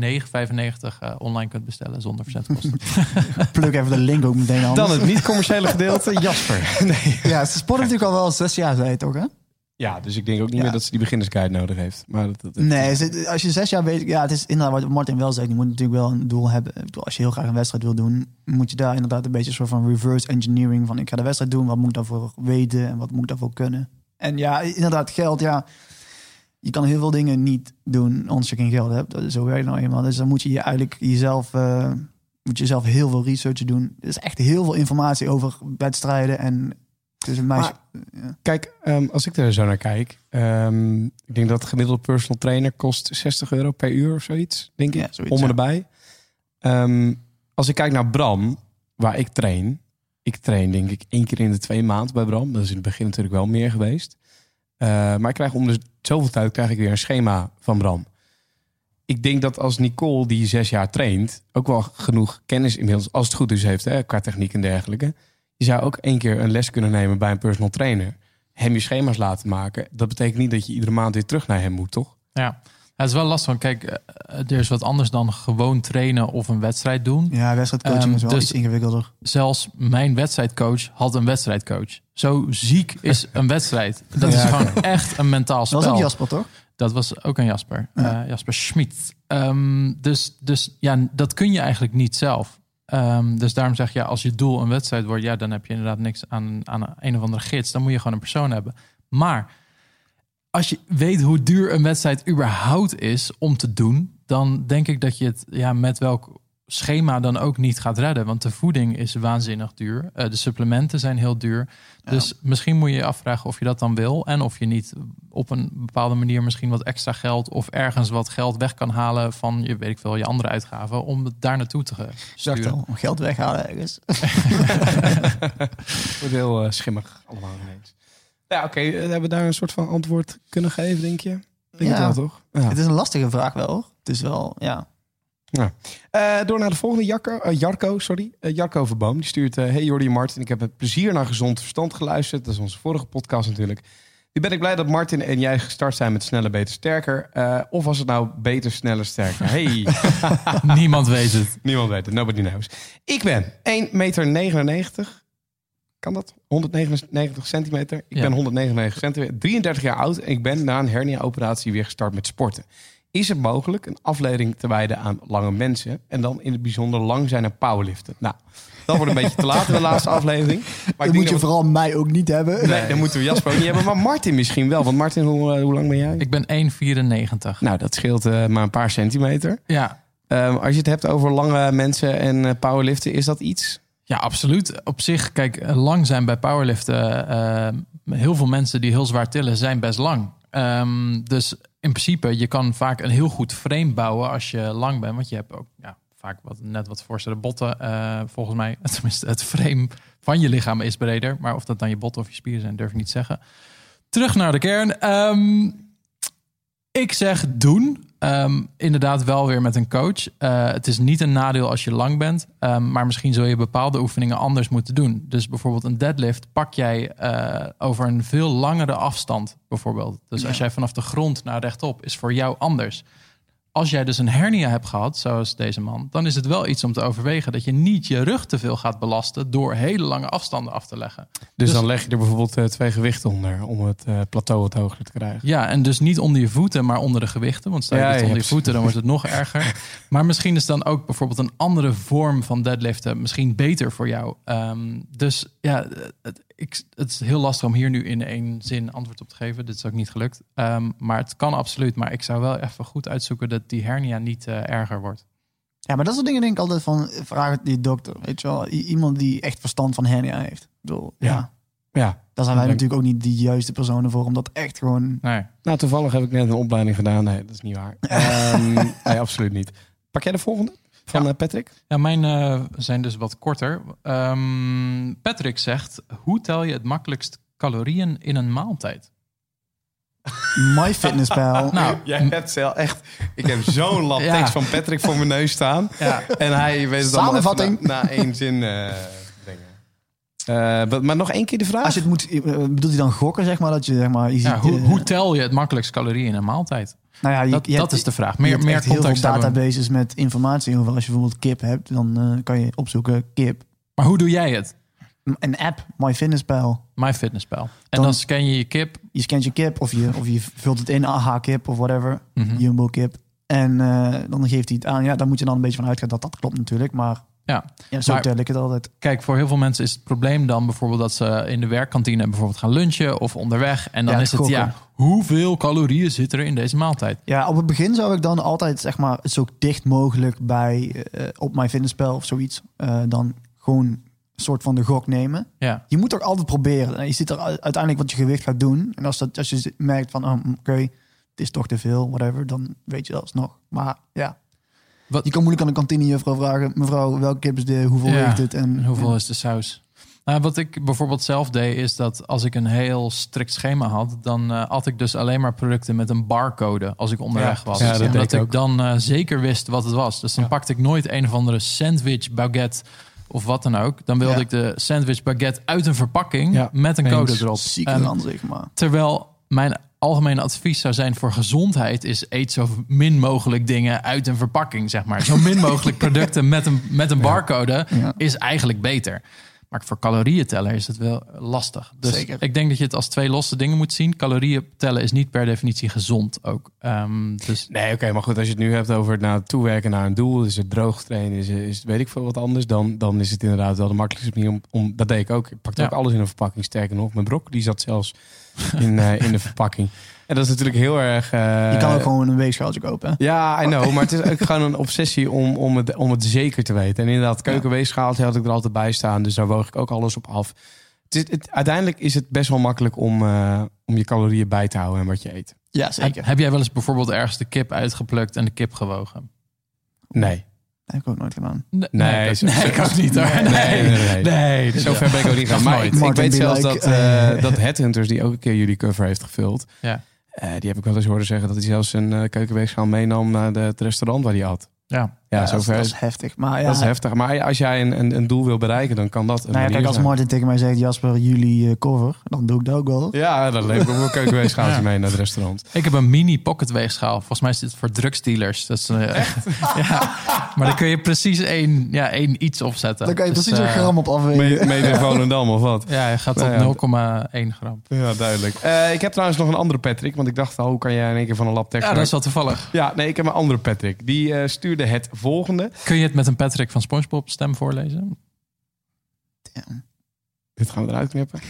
eh, online kunt bestellen zonder verzendkosten. Pluk even de link ook meteen aan. Dan het niet-commerciële gedeelte, Jasper. Nee. Ja, ze sport natuurlijk al wel zes jaar, zei je toch, hè? Ja, dus ik denk ook niet Ja. meer dat ze die beginnersguide nodig heeft. Maar dat, dat, Nee, als je zes jaar weet, ja, het is inderdaad wat Martin wel zegt. Je moet natuurlijk wel een doel hebben. Als je heel graag een wedstrijd wil doen, moet je daar inderdaad een beetje een soort van reverse engineering van: ik ga de wedstrijd doen, wat moet ik daarvoor weten en wat moet ik daarvoor kunnen? En ja, inderdaad, geld, ja. Je kan heel veel dingen niet doen als je geen geld hebt. Zo werkt het nou eenmaal. Dus dan moet je je eigenlijk jezelf, eh, moet je zelf heel veel research doen. Er is echt heel veel informatie over wedstrijden en tussen meisjes. ja. Kijk, ehm, als ik er zo naar kijk, ehm, ik denk dat de gemiddelde personal trainer kost 60 euro per uur of zoiets, denk ik, Ja, zoiets, om ja. erbij. Ehm, als ik kijk naar Bram, waar ik train, ik train denk ik één keer in de twee maanden bij Bram. Dat is in het begin natuurlijk wel meer geweest. Eh, maar ik krijg om de zoveel tijd krijg ik weer een schema van Bram. Ik denk dat als Nicole, die zes jaar traint, ook wel genoeg kennis inmiddels, als het goed is, heeft hè, qua techniek en dergelijke. Je zou ook één keer een les kunnen nemen bij een personal trainer. Hem je schema's laten maken. Dat betekent niet dat je iedere maand weer terug naar hem moet, toch? ja. Het is wel lastig, want kijk, eh, er is wat anders dan gewoon trainen of een wedstrijd doen. Ja, wedstrijdcoaching Ehm, is wel dus- iets ingewikkelder. zelfs mijn wedstrijdcoach had een wedstrijdcoach. Zo ziek is een wedstrijd. Dat is gewoon echt een mentaal Dat spel. was ook Jasper, toch? Dat was ook een Jasper. Ja. Eh, Jasper Schmid. Ehm, dus, dus ja, dat kun je eigenlijk niet zelf. Ehm, dus daarom zeg je, ja, als je doel een wedstrijd wordt, ja, dan heb je inderdaad niks aan, aan een, een of andere gids. Dan moet je gewoon een persoon hebben. Maar als je weet hoe duur een wedstrijd überhaupt is om te doen, dan denk ik dat je het ja, met welk schema dan ook niet gaat redden. Want de voeding is waanzinnig duur. Eh, de supplementen zijn heel duur. Dus misschien moet je je afvragen of je dat dan wil. En of je niet op een bepaalde manier misschien wat extra geld of ergens wat geld weg kan halen van je weet ik veel, je andere uitgaven. Om het daar naartoe te Dacht sturen. al, geld weghalen ergens. Wordt heel eh, schimmig allemaal ineens. Ja, oké. eh, hebben we daar een soort van antwoord kunnen geven, denk je? Denk Ja. het wel, toch? Ja. Het is een lastige vraag wel. hoor. Het is wel, ja. Eh, door naar de volgende, Jarko, Jarko sorry. Eh, Jarko Verboom. Die stuurt, eh, hey Jordi en Martin, ik heb met plezier naar Gezond Verstand geluisterd. Dat is onze vorige podcast natuurlijk. Nu ben ik blij dat Martin en jij gestart zijn met Sneller, Beter, Sterker. Eh, of was het nou Beter, Sneller, Sterker? Hey, Niemand weet het. niemand weet het. Nobody knows. Ik ben 1,99 meter. Kan dat? 199 centimeter. Ik Ja. ben 199 centimeter, 33 jaar oud en ik ben na een hernia-operatie weer gestart met sporten. Is het mogelijk een afleiding te wijden aan lange mensen en dan in het bijzonder lang zijn en powerliften? Nou, dat wordt een beetje te laat in de laatste aflevering. Maar denk moet je dat vooral mij ook niet hebben. Nee, dan moeten we Jasper ook niet hebben. Maar Martin misschien wel. Want Martin, hoe, eh, hoe lang ben jij? Ik ben 1,94. Nou, dat scheelt eh, maar een paar centimeter. Ja. Ehm, als je het hebt over lange mensen en eh, powerliften, is dat iets? Ja, absoluut. Op zich, kijk, lang zijn bij powerliften. eh, heel veel mensen die heel zwaar tillen, zijn best lang. Ehm, dus in principe, je kan vaak een heel goed frame bouwen als je lang bent. Want je hebt ook ja, vaak wat, net wat voorstellen botten. eh, volgens mij, tenminste, het frame van je lichaam is breder. Maar of dat dan je botten of je spieren zijn, durf ik niet zeggen. Terug naar de kern. Ehm, ik zeg doen. Ehm, inderdaad wel weer met een coach. Eh, het is niet een nadeel als je lang bent. ehm, maar misschien zul je bepaalde oefeningen anders moeten doen. Dus bijvoorbeeld een deadlift pak jij eh, over een veel langere afstand. Bijvoorbeeld. Dus als jij vanaf de grond naar rechtop is voor jou anders. Als jij dus een hernia hebt gehad, zoals deze man, dan is het wel iets om te overwegen dat je niet je rug te veel gaat belasten door hele lange afstanden af te leggen. Dus, Dus- dan leg je er bijvoorbeeld eh, twee gewichten onder om het eh, plateau wat hoger te krijgen. Ja, en dus niet onder je voeten, maar onder de gewichten. Want stel je Ja, ja, onder je voeten, dan wordt het nog erger. Maar misschien is dan ook bijvoorbeeld een andere vorm van deadliften misschien beter voor jou. Ehm, dus ja, het, ik, het is heel lastig om hier nu in één zin antwoord op te geven. Dit is ook niet gelukt. Ehm, maar het kan absoluut. Maar ik zou wel even goed uitzoeken dat die hernia niet eh, erger wordt. Ja, maar dat soort dingen denk ik altijd van, vraag het die dokter. Weet je wel, I- iemand die echt verstand van hernia heeft. Ik bedoel, ja. Ja. Ja. Daar zijn wij Ik natuurlijk ook niet de juiste personen voor, om dat echt gewoon... Nee. Nou, toevallig heb ik net een opleiding gedaan. Nee, dat is niet waar. Ehm, nee, absoluut niet. Pak jij de volgende van Ja. eh, Patrick? Ja, mijn eh, zijn dus wat korter. Ehm, Patrick zegt, hoe tel je het makkelijkst calorieën in een maaltijd? MyFitnessPal. Nou, Jij hebt zelf echt... Ik heb zo'n lap Ja. tekst van Patrick voor mijn neus staan. Ja. En hij weet het Samenvatting. Na, na één zin eh dingen. Eh, maar- nog één keer de vraag. Als je het moet, bedoelt hij dan gokken, zeg maar? Dat je, zeg maar, je Ja, ziet, hoe, hoe tel je het makkelijkst calorieën in een maaltijd? Nou ja, je, Dat, je dat hebt- is de vraag. Meer, meer heel veel hebben. databases met informatie over. Als je bijvoorbeeld kip hebt, dan eh, kan je opzoeken kip. Maar hoe doe jij het? Een app, MyFitnessPal. MyFitnessPal. En Dan- dan, scan je je kip. Je scant je kip of je, of je vult het in, AH kip of whatever. Mhm. Jumbo kip. En eh, dan geeft hij het aan. Ja, daar moet je dan een beetje van uitgaan dat dat klopt natuurlijk. Maar Ja. ja, zo Maar- tel ik het altijd. Kijk, voor heel veel mensen is het probleem dan bijvoorbeeld dat ze in de werkkantine bijvoorbeeld gaan lunchen of onderweg. En dan Ja, is het, gokken. ja, hoeveel calorieën zitten er in deze maaltijd? Ja, op het begin zou ik dan altijd zeg maar zo dicht mogelijk bij eh, op MyFitnessPal of zoiets. eh, dan gewoon een soort van de gok nemen. Ja, Je moet toch altijd proberen. En Je ziet er uiteindelijk wat je gewicht gaat doen. En als, dat, als je merkt van, oh, oké, het is toch te veel, whatever, dan weet je dat alsnog. Maar ja, Wat- je kan moeilijk aan de kantinejuffrouw vragen, mevrouw, welke kip is dit, hoeveel Ja, weegt het? En hoeveel is de saus? Nou, wat ik bijvoorbeeld zelf deed, is dat als ik een heel strikt schema had, dan eh had ik dus alleen maar producten met een barcode als ik onderweg Ja, was. ja, dat Omdat ik ik ook. dan eh, zeker wist wat het was. Dus dan Ja. pakte ik nooit een of andere sandwich, baguette of wat dan ook. Dan wilde Ja. ik de sandwich baguette uit een verpakking Ja, met een eens. code erop. ziek En aan zeg maar. Terwijl mijn algemene advies zou zijn voor gezondheid is eet zo min mogelijk dingen uit een verpakking, zeg maar. Zo min mogelijk producten met een, met een barcode Ja. is eigenlijk beter. Maar voor calorieën tellen is het wel lastig. Dus Zeker. ik denk dat je het als twee losse dingen moet zien. Calorieën tellen is niet per definitie gezond ook. Ehm, dus Nee, oké, maar goed, als je het nu hebt over het naar toewerken naar een doel, is het droog trainen, is, is weet ik veel wat anders, dan, dan is het inderdaad wel de makkelijkste manier om, om dat deed ik ook. Ik pakte Ja. ook alles in een verpakking, sterker nog. Mijn brok, die zat zelfs in, eh, in de verpakking. En dat is natuurlijk heel erg... eh, Je kan ook gewoon een weegschaaltje kopen. Ja, I know, maar het is ook gewoon een obsessie om, om, het, om het zeker te weten. En inderdaad, keukenweegschaaltje had ik er altijd bij staan, dus daar woog ik ook alles op af. Het is, het, uiteindelijk is het best wel makkelijk om, eh, om je calorieën bij te houden en wat je eet. Ja, heb, zeker. heb jij wel eens bijvoorbeeld ergens de kip uitgeplukt en de kip gewogen? Nee. Dat heb ik ook nooit gedaan. Nee, Nee, ik, zo- nee, ik ook niet hoor. Nee, nee, nee. nee. Nee, Zover ben ik ook niet gaan. Dat Maar ik, weet zelfs like, dat, eh eh, dat Headhunters, die ook een keer jullie cover heeft gevuld, Ja. eh, die heb ik wel eens horen zeggen dat hij zelfs een keukenweegschaal meenam naar de, het restaurant waar hij at. Ja, Ja, dat, is- zover. dat is heftig. Maar ja, Dat is heftig. Maar als jij een, een, een doel wil bereiken, dan kan dat een nou ja, manier kijk, als. Martin tegen mij zegt, Jasper, jullie eh, cover, dan doe ik dat ook wel. Ja, dan leef ik ook een keukenweegschaaltje Ja. mee naar het restaurant. Ik heb een mini pocket weegschaal. Volgens mij is dit voor drugsdealers. Dat is, eh, ja, maar dan kun je precies één, ja, één iets opzetten. Dan kan je Dus, precies een eh, gram op afwegen. Mede in Volendam of wat? Ja, je gaat Nou ja, tot 0,1 gram. Ja, duidelijk. Eh, ik heb trouwens nog een andere Patrick, want ik dacht al, hoe kan jij in één keer van een lab Ja, dat is wel toevallig. Ja, nee, ik heb een andere Patrick. Die eh, stuurde het volgende. Kun je het met een Patrick van SpongeBob stem voorlezen? Dit gaan we eruit knippen.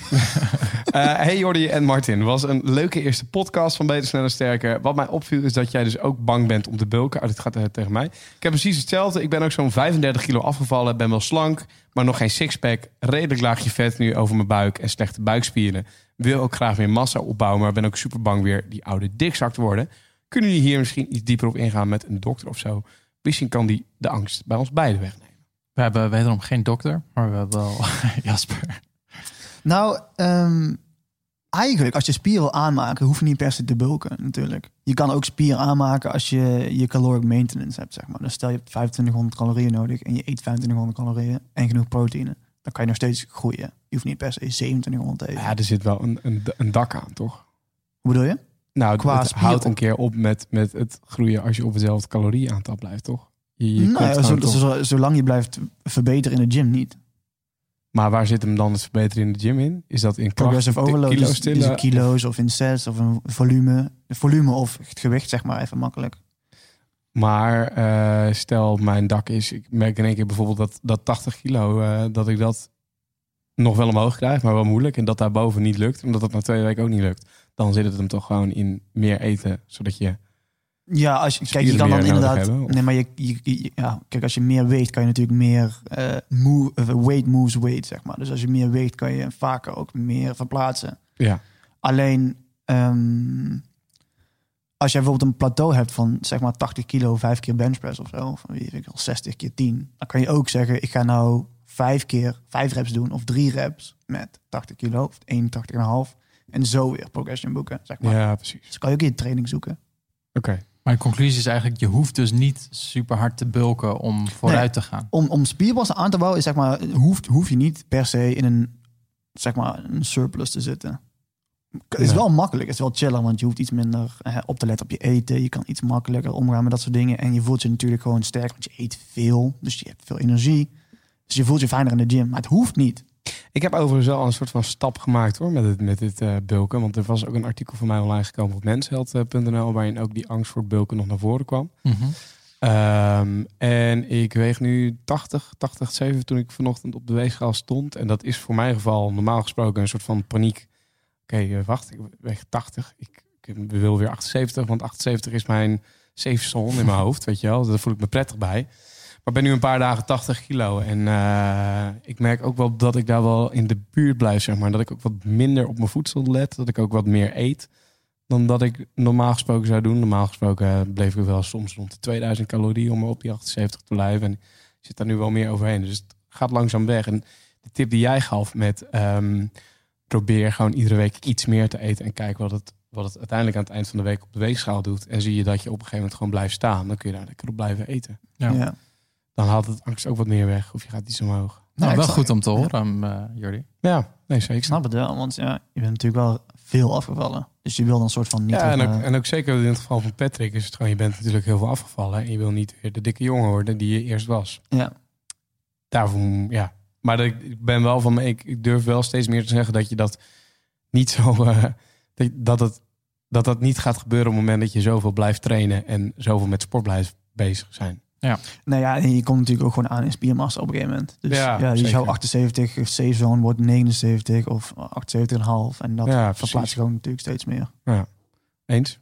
Eh, hey Jordi en Martin. Was een leuke eerste podcast van Beter, Sneller, Sterker. Wat mij opviel is dat jij dus ook bang bent om te bulken. Oh, dit gaat eh, tegen mij. Ik heb precies hetzelfde. Ik ben ook zo'n 35 kilo afgevallen. Ben wel slank, maar nog geen sixpack. Redelijk laagje vet nu over mijn buik en slechte buikspieren. Wil ook graag meer massa opbouwen, maar ben ook super bang weer die oude dikzak te worden. Kunnen jullie hier misschien iets dieper op ingaan met een dokter of zo? Misschien kan die de angst bij ons beiden wegnemen. We hebben wederom geen dokter, maar we hebben wel Jasper. Nou, ehm, eigenlijk als je spier wil aanmaken, hoef je niet per se te bulken natuurlijk. Je kan ook spier aanmaken als je je caloric maintenance hebt, zeg maar. Dus stel je hebt 2500 calorieën nodig en je eet 2500 calorieën en genoeg proteïne. Dan kan je nog steeds groeien. Je hoeft niet per se 2700 te eten. Ja, er zit wel een, een, een dak aan, toch? Hoe bedoel je? Nou, Qua het houdt een keer op met, met het groeien als je op hetzelfde calorieaantal blijft, toch? Je, je nou, komt ja, gewoon zo- toch- zo- zolang je blijft verbeteren in de gym niet. Maar waar zit hem dan het verbeteren in de gym in? Is dat in Progressive overload, kilo's dus, dus in kilo's of in sets of een volume. Volume of het gewicht, zeg maar, even makkelijk. Maar eh, stel mijn dak is, ik merk in één keer bijvoorbeeld dat, dat 80 kilo, eh, dat ik dat nog wel omhoog krijg, maar wel moeilijk. En dat daarboven niet lukt, omdat dat na twee weken ook niet lukt. Dan zit het hem toch gewoon in meer eten, zodat je... Ja, als je, kijk, je kan dan inderdaad. hebben, nee, maar je, je, je- ja, kijk, als je meer weegt, kan je natuurlijk meer eh move, weight moves weight, zeg maar. Dus als je meer weegt, kan je vaker ook meer verplaatsen. Ja, Alleen ehm, als jij bijvoorbeeld een plateau hebt van zeg maar 80 kilo, vijf keer benchpress of zo, of wie weet ik wel, 60 keer 10, dan kan je ook zeggen: ik ga nou vijf keer vijf reps doen of drie reps met 80 kilo of 81,5 en zo weer progression boeken, zeg maar. ja precies. Dus kan je ook in je training zoeken. Oké. Mijn conclusie is eigenlijk, je hoeft dus niet super hard te bulken om vooruit te gaan. Om, om spiermassa aan te bouwen, is zeg maar, hoeft, hoef je niet per se in een, zeg maar, een surplus te zitten. Het is wel makkelijk, het is wel chiller, want je hoeft iets minder eh, op te letten op je eten. Je kan iets makkelijker omgaan met dat soort dingen. En je voelt je natuurlijk gewoon sterk, want je eet veel. Dus je hebt veel energie. Dus je voelt je fijner in de gym. Maar het hoeft niet. Ik heb overigens wel een soort van stap gemaakt hoor, met, het, met dit eh, bulken. Want er was ook een artikel van mij online gekomen op mensheld.nl, waarin ook die angst voor bulken nog naar voren kwam. Mhm. Ehm, en ik weeg nu 80, 80, 7 toen ik vanochtend op de weegschaal stond. En dat is voor mijn geval normaal gesproken een soort van paniek. Oké, eh, wacht, ik weeg 80. Ik, ik wil weer 78, want 78 is mijn safe zone in mijn hoofd, weet je wel. Daar voel ik me prettig bij. Maar ik ben nu een paar dagen 80 kilo. En eh, ik merk ook wel dat ik daar wel in de buurt blijf, zeg maar. Dat ik ook wat minder op mijn voedsel let. Dat ik ook wat meer eet dan dat ik normaal gesproken zou doen. Normaal gesproken bleef ik wel soms rond de 2000 calorieën om op die 78 te blijven. En ik zit daar nu wel meer overheen. Dus het gaat langzaam weg. En de tip die jij gaf met ehm, probeer gewoon iedere week iets meer te eten en kijk wat het, wat het uiteindelijk aan het eind van de week op de weegschaal doet. En zie je dat je op een gegeven moment gewoon blijft staan. Dan kun je daar lekker op blijven eten. Ja. Ja. Dan haalt het angst ook wat meer weg. Of je gaat iets omhoog. Nou, ik wel snap- goed om te horen, eh Jordi. Ja, nee, Ik zeker. snap het wel, want ja, je bent natuurlijk wel veel afgevallen. Dus je wil dan een soort van niet... Ja, en ook, eh, en ook zeker in het geval van Patrick is het gewoon, je bent natuurlijk heel veel afgevallen. En je wil niet weer de dikke jongen worden die je eerst was. ja. Daarvoor, ja. Maar dat ik, ik ben wel van, ik, ik durf wel steeds meer te zeggen dat je dat niet zo, eh, dat, dat, het, dat dat niet gaat gebeuren op het moment dat je zoveel blijft trainen en zoveel met sport blijft bezig zijn. Nou ja, en je komt natuurlijk ook gewoon aan in spiermassa op een gegeven moment. Dus Ja, ja, zou 78, safe zone wordt 79 of 78,5. En dat Ja, verplaatst je gewoon natuurlijk steeds meer. Eens?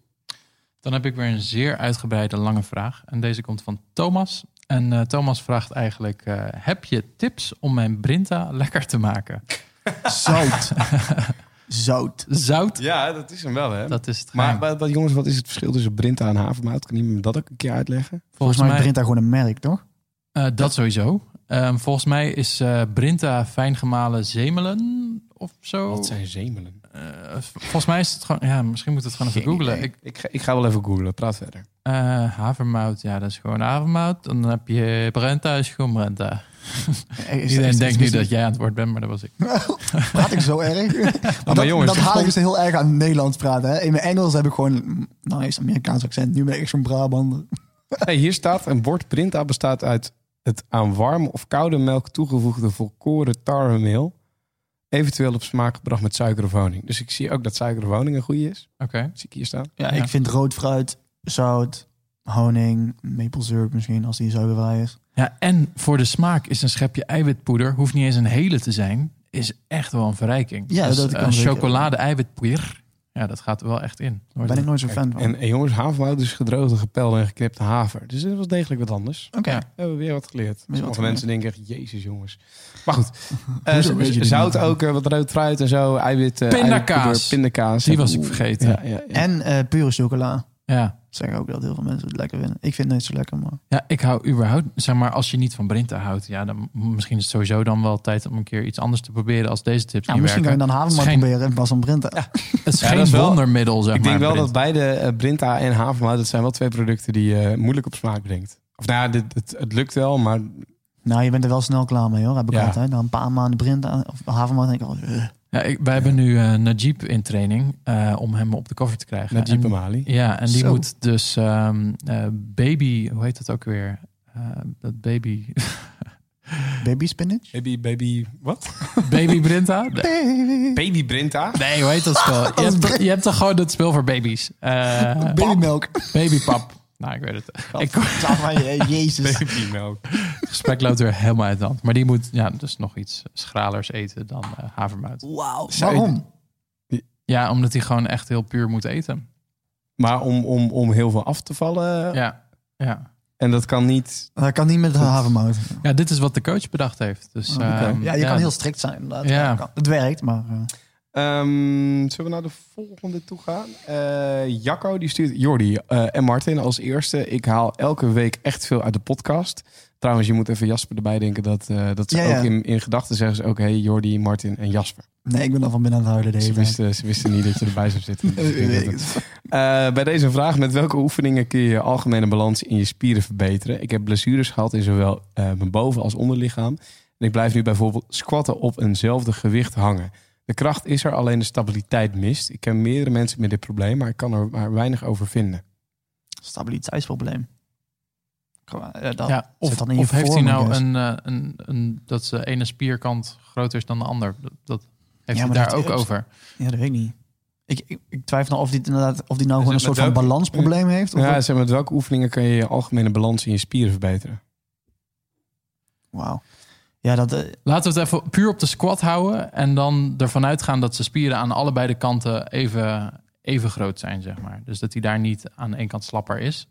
Dan heb ik weer een zeer uitgebreide lange vraag. En deze komt van Thomas. En eh, Thomas vraagt eigenlijk, eh, heb je tips om mijn Brinta lekker te maken? Zout. Zout. Zout, Ja, dat is hem wel hè. dat is het maar wat, jongens, wat is het verschil tussen Brinta en havermout? Kan iemand me dat ook een keer uitleggen? Volgens mij begint daar gewoon een merk, toch? Eh, dat sowieso. Ehm, volgens mij is eh, Brinta fijn gemalen zemelen of zo. Wat zijn zemelen? eh, volgens mij is het gewoon... Ja, misschien moet het gewoon even googlen. Ik, Ik ga, ik ga wel even googlen, praat verder. eh, havermout, ja, dat is gewoon havermout. Dan heb je Brenta, is gewoon Brenta. Iedereen denkt nu dat jij aan het woord bent, maar dat was ik. Praat ik zo erg? maar dat, jongens, dat haal ik dus heel erg aan Nederlands praten. Hè? In mijn Engels heb ik gewoon... Nou, is Amerikaans accent. Nu ben ik echt zo'n Brabander. Hey, hier staat een bord Brinta bestaat uit het aan warme of koude melk toegevoegde volkoren tarwemeel. Eventueel op smaak gebracht met suiker of honing. Dus ik zie ook dat suiker of honing een goede is. Oké. Zie ik hier staan. Ja, Ja. ik vind rood fruit, zout, honing, maple syrup misschien als die suikervrij is. Ja, en voor de smaak is een schepje eiwitpoeder, hoeft niet eens een hele te zijn, is echt wel een verrijking. Ja, dus, dat kan een chocolade eiwitpoeder, ja, dat gaat er wel echt in. Daar ben ik nooit zo'n fan van. En, en jongens, havermout is gedroogde, gepelde en geknipte haver. Dus dit was degelijk wat anders. Oké. Ja. We hebben weer wat geleerd. wat Sommige geleerd. mensen denken echt, jezus jongens. Maar goed, eh, dit zout niet? ook, eh, wat rood fruit en zo, eiwit, eh, Pindakaas. eiwitpoeder, pindakaas. Die was ik vergeten. Ja, ja, ja. En eh, pure chocola. Ja. Zeggen ook dat heel veel mensen het lekker vinden. Ik vind het niet zo lekker, maar... ja, ik hou überhaupt, zeg maar, als je niet van Brinta houdt, ja, dan misschien is het sowieso dan wel tijd om een keer iets anders te proberen als deze tips Ja, niet misschien kan je werken. dan havermout proberen in plaats van Brinta. Het is Ja, geen dat is wel- wondermiddel, zeg ik denk maar. wel dat beide eh, Brinta en havermout, dat zijn wel twee producten die je moeilijk op smaak brengt. Of nou ja, dit, het, het lukt wel, maar Nou, je bent er wel snel klaar mee hoor. Heb ik Ja. altijd. Na een paar maanden Brinta of havermout denk ik al... eh. Ja, ik, wij hebben nu eh Najib in training eh, om hem op de cover te krijgen. Najib En- Amali. Ja, en die Zo. moet dus ehm, eh, baby, hoe heet dat ook weer? Dat baby, Baby spinach? Baby, baby, wat? baby Brinta? Nee, Baby. Baby Brinta? Nee, hoe heet dat spel? Je hebt, toch- je hebt toch gewoon het spel voor baby's? Eh Babymelk. babypap. Nou, ik weet het. Ik, Gadverdamme, Jezus. Babymelk. het gesprek loopt weer helemaal uit de hand. Maar die moet ja, dus nog iets schralers eten dan eh, havermout. Wauw. Zou je- Waarom? Ja, omdat hij gewoon echt heel puur moet eten. Maar om, om, om heel veel af te vallen. Ja, ja. En dat kan niet. Dat kan niet met havermout. ja, dit is wat de coach bedacht heeft. Dus, Oké. ehm, ja, je kan heel strikt zijn inderdaad. Ja. Het werkt, maar... eh, Ehm, zullen we naar de volgende toe gaan? Eh, Jacco die stuurt Jordi eh, en Martin als eerste. Ik haal elke week echt veel uit de podcast. Trouwens, je moet even Jasper erbij denken dat, eh, dat ze Ja, ja. ook in, in gedachten zeggen ze ook hey, Jordi, Martin en Jasper. nee, ik ben al van binnen aan het huilen de Ze wisten, ze wisten niet dat je erbij zou zitten. Dus bij deze vraag, met welke oefeningen kun je je algemene balans in je spieren verbeteren? Ik heb blessures gehad in zowel mijn boven- als onderlichaam. En ik blijf nu bijvoorbeeld squatten op eenzelfde gewicht hangen. De kracht is er, alleen de stabiliteit mist. Ik ken meerdere mensen met dit probleem, maar ik kan er maar weinig over vinden. Stabiliteitsprobleem. Gewoon, dat Ja, of, zit dan in je of heeft hij nou guess. een, eh, een, een, dat zijn ene spierkant groter is dan de ander? Dat, dat heeft Ja, hij daar ook over. Ja, dat weet ik niet. Ik, ik, ik twijfel nou of die inderdaad of die nou gewoon een soort van balansprobleem heeft. Of Ja, wat? zeg maar, met welke oefeningen kun je je algemene balans in je spieren verbeteren? Wauw. Ja, dat, eh, Laten we het even puur op de squat houden. En dan ervan uitgaan dat zijn spieren aan allebei de kanten even, even groot zijn, zeg maar. Dus dat hij daar niet aan één kant slapper is.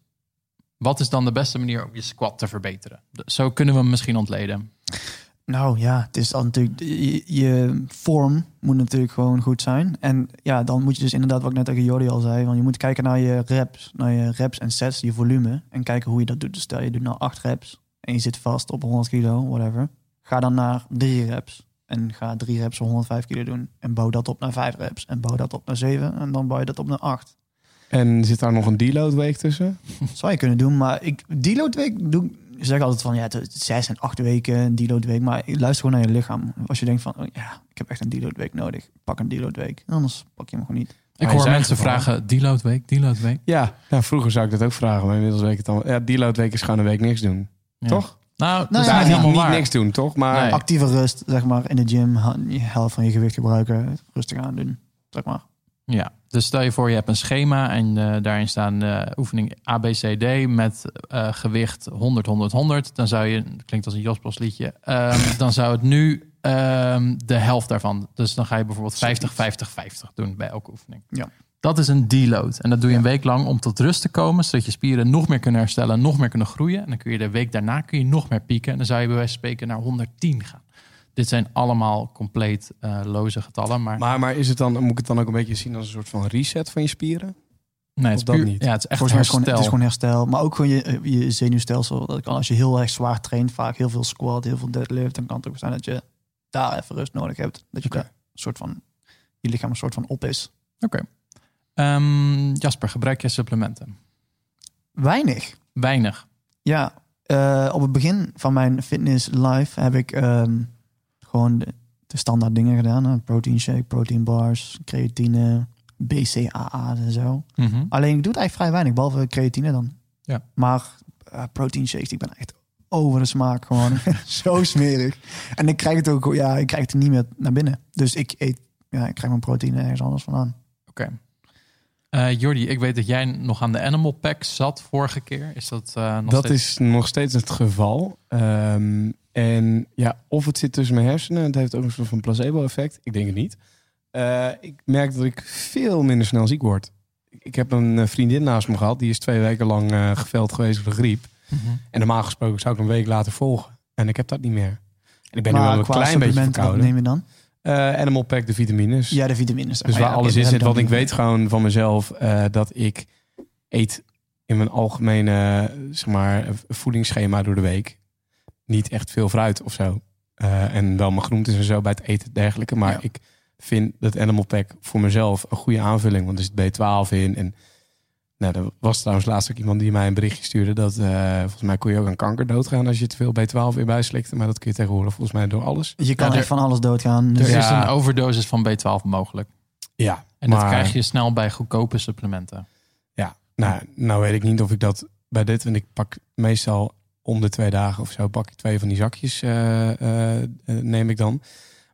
Wat is dan de beste manier om je squat te verbeteren? Zo kunnen we hem misschien ontleden. nou ja, het is dan natuurlijk je, je vorm moet natuurlijk gewoon goed zijn. En ja, dan moet je dus inderdaad wat ik net tegen Jordi al zei, want je moet kijken naar je reps, naar je reps en sets, je volume en kijken hoe je dat doet. Dus stel je doet nou acht reps en je zit vast op 100 kilo, whatever. Ga dan naar drie reps en ga drie reps voor 105 kilo doen en bouw dat op naar vijf reps en bouw dat op naar zeven en dan bouw je dat op naar acht. En zit daar nog een deload week tussen? Zou je kunnen doen, maar ik deload week doe ik zeg altijd van ja, het is zes en acht weken een deload week, maar ik luister gewoon naar je lichaam. Als je denkt van oh, ja, ik heb echt een deload week nodig, pak een deload week. Anders pak je hem gewoon niet. Ik hoor mensen vragen, deload week, deload week. Ja, nou, vroeger zou ik dat ook vragen, maar inmiddels weet ik het dan. Ja, deload week is gewoon een week niks doen. Ja. Toch? Nou, Nou ja, niet niks doen, toch? Maar Nee. Actieve rust, zeg maar, in de gym, helft van je gewicht gebruiken, rustig aan doen, zeg maar. Ja, dus stel je voor je hebt een schema en eh, daarin staan eh, oefening ABCD met eh, gewicht 100, 100, 100. Dan zou je, dat klinkt als een Jospos liedje, ehm, dan zou het nu ehm, de helft daarvan. Dus dan ga je bijvoorbeeld 50, 50, 50 doen bij elke oefening. Ja. Dat is een deload. En dat doe je een week lang om tot rust te komen, zodat je spieren nog meer kunnen herstellen, nog meer kunnen groeien. En dan kun je de week daarna kun je nog meer pieken. En dan zou je bij wijze van spreken naar 110 gaan. Dit zijn allemaal compleet eh, loze getallen, maar, Maar, maar is het dan, moet ik het dan ook een beetje zien als een soort van reset van je spieren? nee, het is dat puur, niet? Ja, het is echt Volgens het, gewoon, het is herstel. gewoon herstel, maar ook gewoon je, je zenuwstelsel. Dat kan als je heel erg zwaar traint, vaak heel veel squat, heel veel deadlift, dan kan het ook zijn dat je daar even rust nodig hebt. Dat je daar een soort van je lichaam een soort van op is. Oké. Ehm, Jasper, gebruik je supplementen? Weinig. Weinig. Ja, eh, op het begin van mijn fitness life heb ik ehm, gewoon de, de standaard dingen gedaan. Hè? Protein shake, protein bars, creatine, BCAA en zo. Mhm. Alleen ik doe het eigenlijk vrij weinig, behalve creatine dan. Ja. Maar eh, protein shakes, ik ben echt over de smaak gewoon. Zo smerig. En ik krijg het ook, ja, ik krijg het niet meer naar binnen. Dus ik eet, ja, ik krijg mijn proteïne ergens anders vandaan. Oké. Eh, Jordi, ik weet dat jij nog aan de Animal Pack zat vorige keer. Is dat eh, nog Dat steeds- is nog steeds het geval. Ehm, en ja, of het zit tussen mijn hersenen. Het heeft ook een soort van placebo-effect. Ik denk het niet. Eh, ik merk dat ik veel minder snel ziek word. Ik heb een vriendin naast me gehad. Die is twee weken lang eh, geveld geweest door de griep. Mhm. En normaal gesproken zou ik een week later volgen. En ik heb dat niet meer. En ik ben nu wel een klein beetje supplementen, wat verkouden. neem je dan? Eh, Animal Pack, de vitamines. Ja, de vitamines. Dus Ah, waar ja, alles in zit, wat ik weet gewoon van mezelf, eh, dat ik eet in mijn algemene zeg maar, voedingsschema door de week niet echt veel fruit of zo. Eh, en wel mijn groentes en zo bij het eten en dergelijke. Maar Ja. ik vind dat Animal Pack voor mezelf een goede aanvulling, want er zit B12 in. En nou, er was trouwens laatst ook iemand die mij een berichtje stuurde dat eh, volgens mij kon je ook aan kanker doodgaan als je te veel B12 weer bijslikte. Maar dat kun je tegenwoordig volgens mij door alles. Je kan Ja, er- van alles doodgaan. Er Dus Ja. is een overdosis van B12 mogelijk. Ja, En dat krijg je snel bij goedkope supplementen. Ja, nou, nou weet ik niet of ik dat bij dit, want ik pak meestal om de twee dagen of zo pak ik twee van die zakjes, eh, eh, neem ik dan.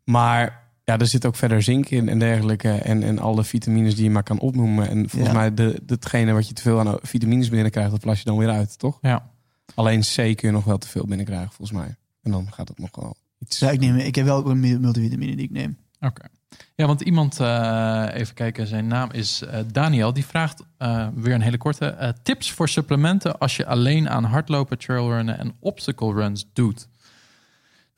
Maar ja, er zit ook verder zink in en dergelijke en, en alle vitamines die je maar kan opnoemen. En volgens Ja. mij de, datgene wat je te veel aan vitamines binnenkrijgt, dat plas je dan weer uit, toch? Ja. Alleen C kun je nog wel te veel binnenkrijgen, volgens mij. En dan gaat het nog wel iets. ja, ik, neem, ik heb wel ook een mul- multivitamine die ik neem. Oké. Ja, want iemand, eh, even kijken, zijn naam is eh, Daniel. Die vraagt eh, weer een hele korte. eh, tips voor supplementen als je alleen aan hardlopen, trailrunnen en obstacle runs doet.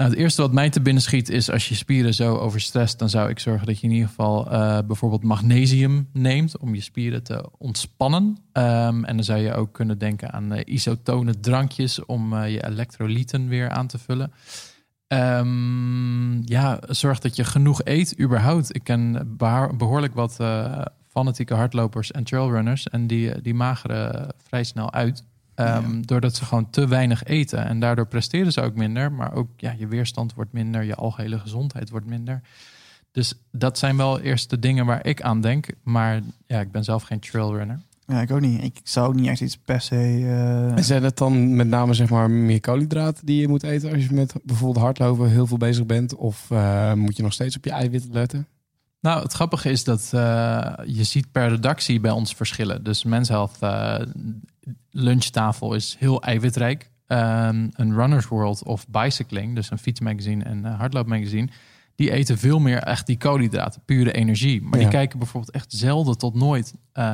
Nou, het eerste wat mij te binnen schiet is als je spieren zo overstrest, dan zou ik zorgen dat je in ieder geval eh, bijvoorbeeld magnesium neemt om je spieren te ontspannen. Ehm, en dan zou je ook kunnen denken aan eh, isotone drankjes om eh, je elektrolyten weer aan te vullen. Ehm, ja, zorg dat je genoeg eet überhaupt. Ik ken behoor- behoorlijk wat fanatieke hardlopers en trailrunners en die, die mageren vrij snel uit. Ehm, Doordat ze gewoon te weinig eten. En daardoor presteren ze ook minder. Maar ook ja, je weerstand wordt minder. Je algehele gezondheid wordt minder. Dus dat zijn wel eerst de dingen waar ik aan denk. Maar ja, ik ben zelf geen trailrunner. Ja, ik ook niet. Ik zou ook niet echt iets per se... eh, En zijn het dan met name zeg maar meer koolhydraten die je moet eten als je met bijvoorbeeld hardlopen heel veel bezig bent? Of eh, moet je nog steeds op je eiwitten letten? Nou, het grappige is dat eh, je ziet per redactie bij ons verschillen. Dus Men's Health eh, lunchtafel is heel eiwitrijk. Ehm, een Runner's World of Bicycling, dus een fietsmagazine en een hardloopmagazine... die eten veel meer echt die koolhydraten, pure energie. Maar Ja. die kijken bijvoorbeeld echt zelden tot nooit eh,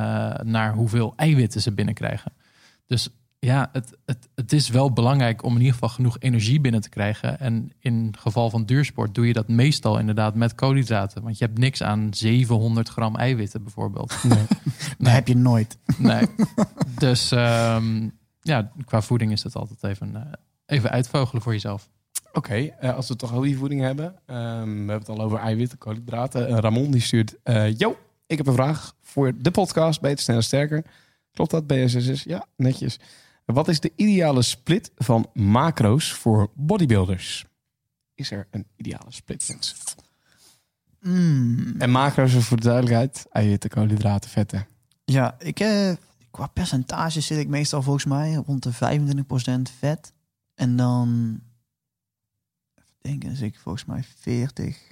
naar hoeveel eiwitten ze binnenkrijgen. Dus ja, het, het, het is wel belangrijk om in ieder geval genoeg energie binnen te krijgen. En in geval van duursport doe je dat meestal inderdaad met koolhydraten. Want je hebt niks aan 700 gram eiwitten bijvoorbeeld. Nee. Dat heb je nooit. Nee. dus ehm, ja, qua voeding is dat altijd even, eh, even uitvogelen voor jezelf. Oké, eh, als we toch al die voeding hebben. ehm, we hebben het al over eiwitten, koolhydraten. Eh, Ramon die stuurt... eh yo, ik heb een vraag voor de podcast Beter, Sneller, Sterker. Klopt dat, BSSS? Ja, netjes. Wat is de ideale split van macro's voor bodybuilders? Is er een ideale split, mensen? Mm. En macro's is voor de duidelijkheid. Eiwitten, koolhydraten, vetten. Ja, ik, eh, qua percentage zit ik meestal volgens mij rond de 25% vet. En dan, even denken, zit ik volgens mij 40,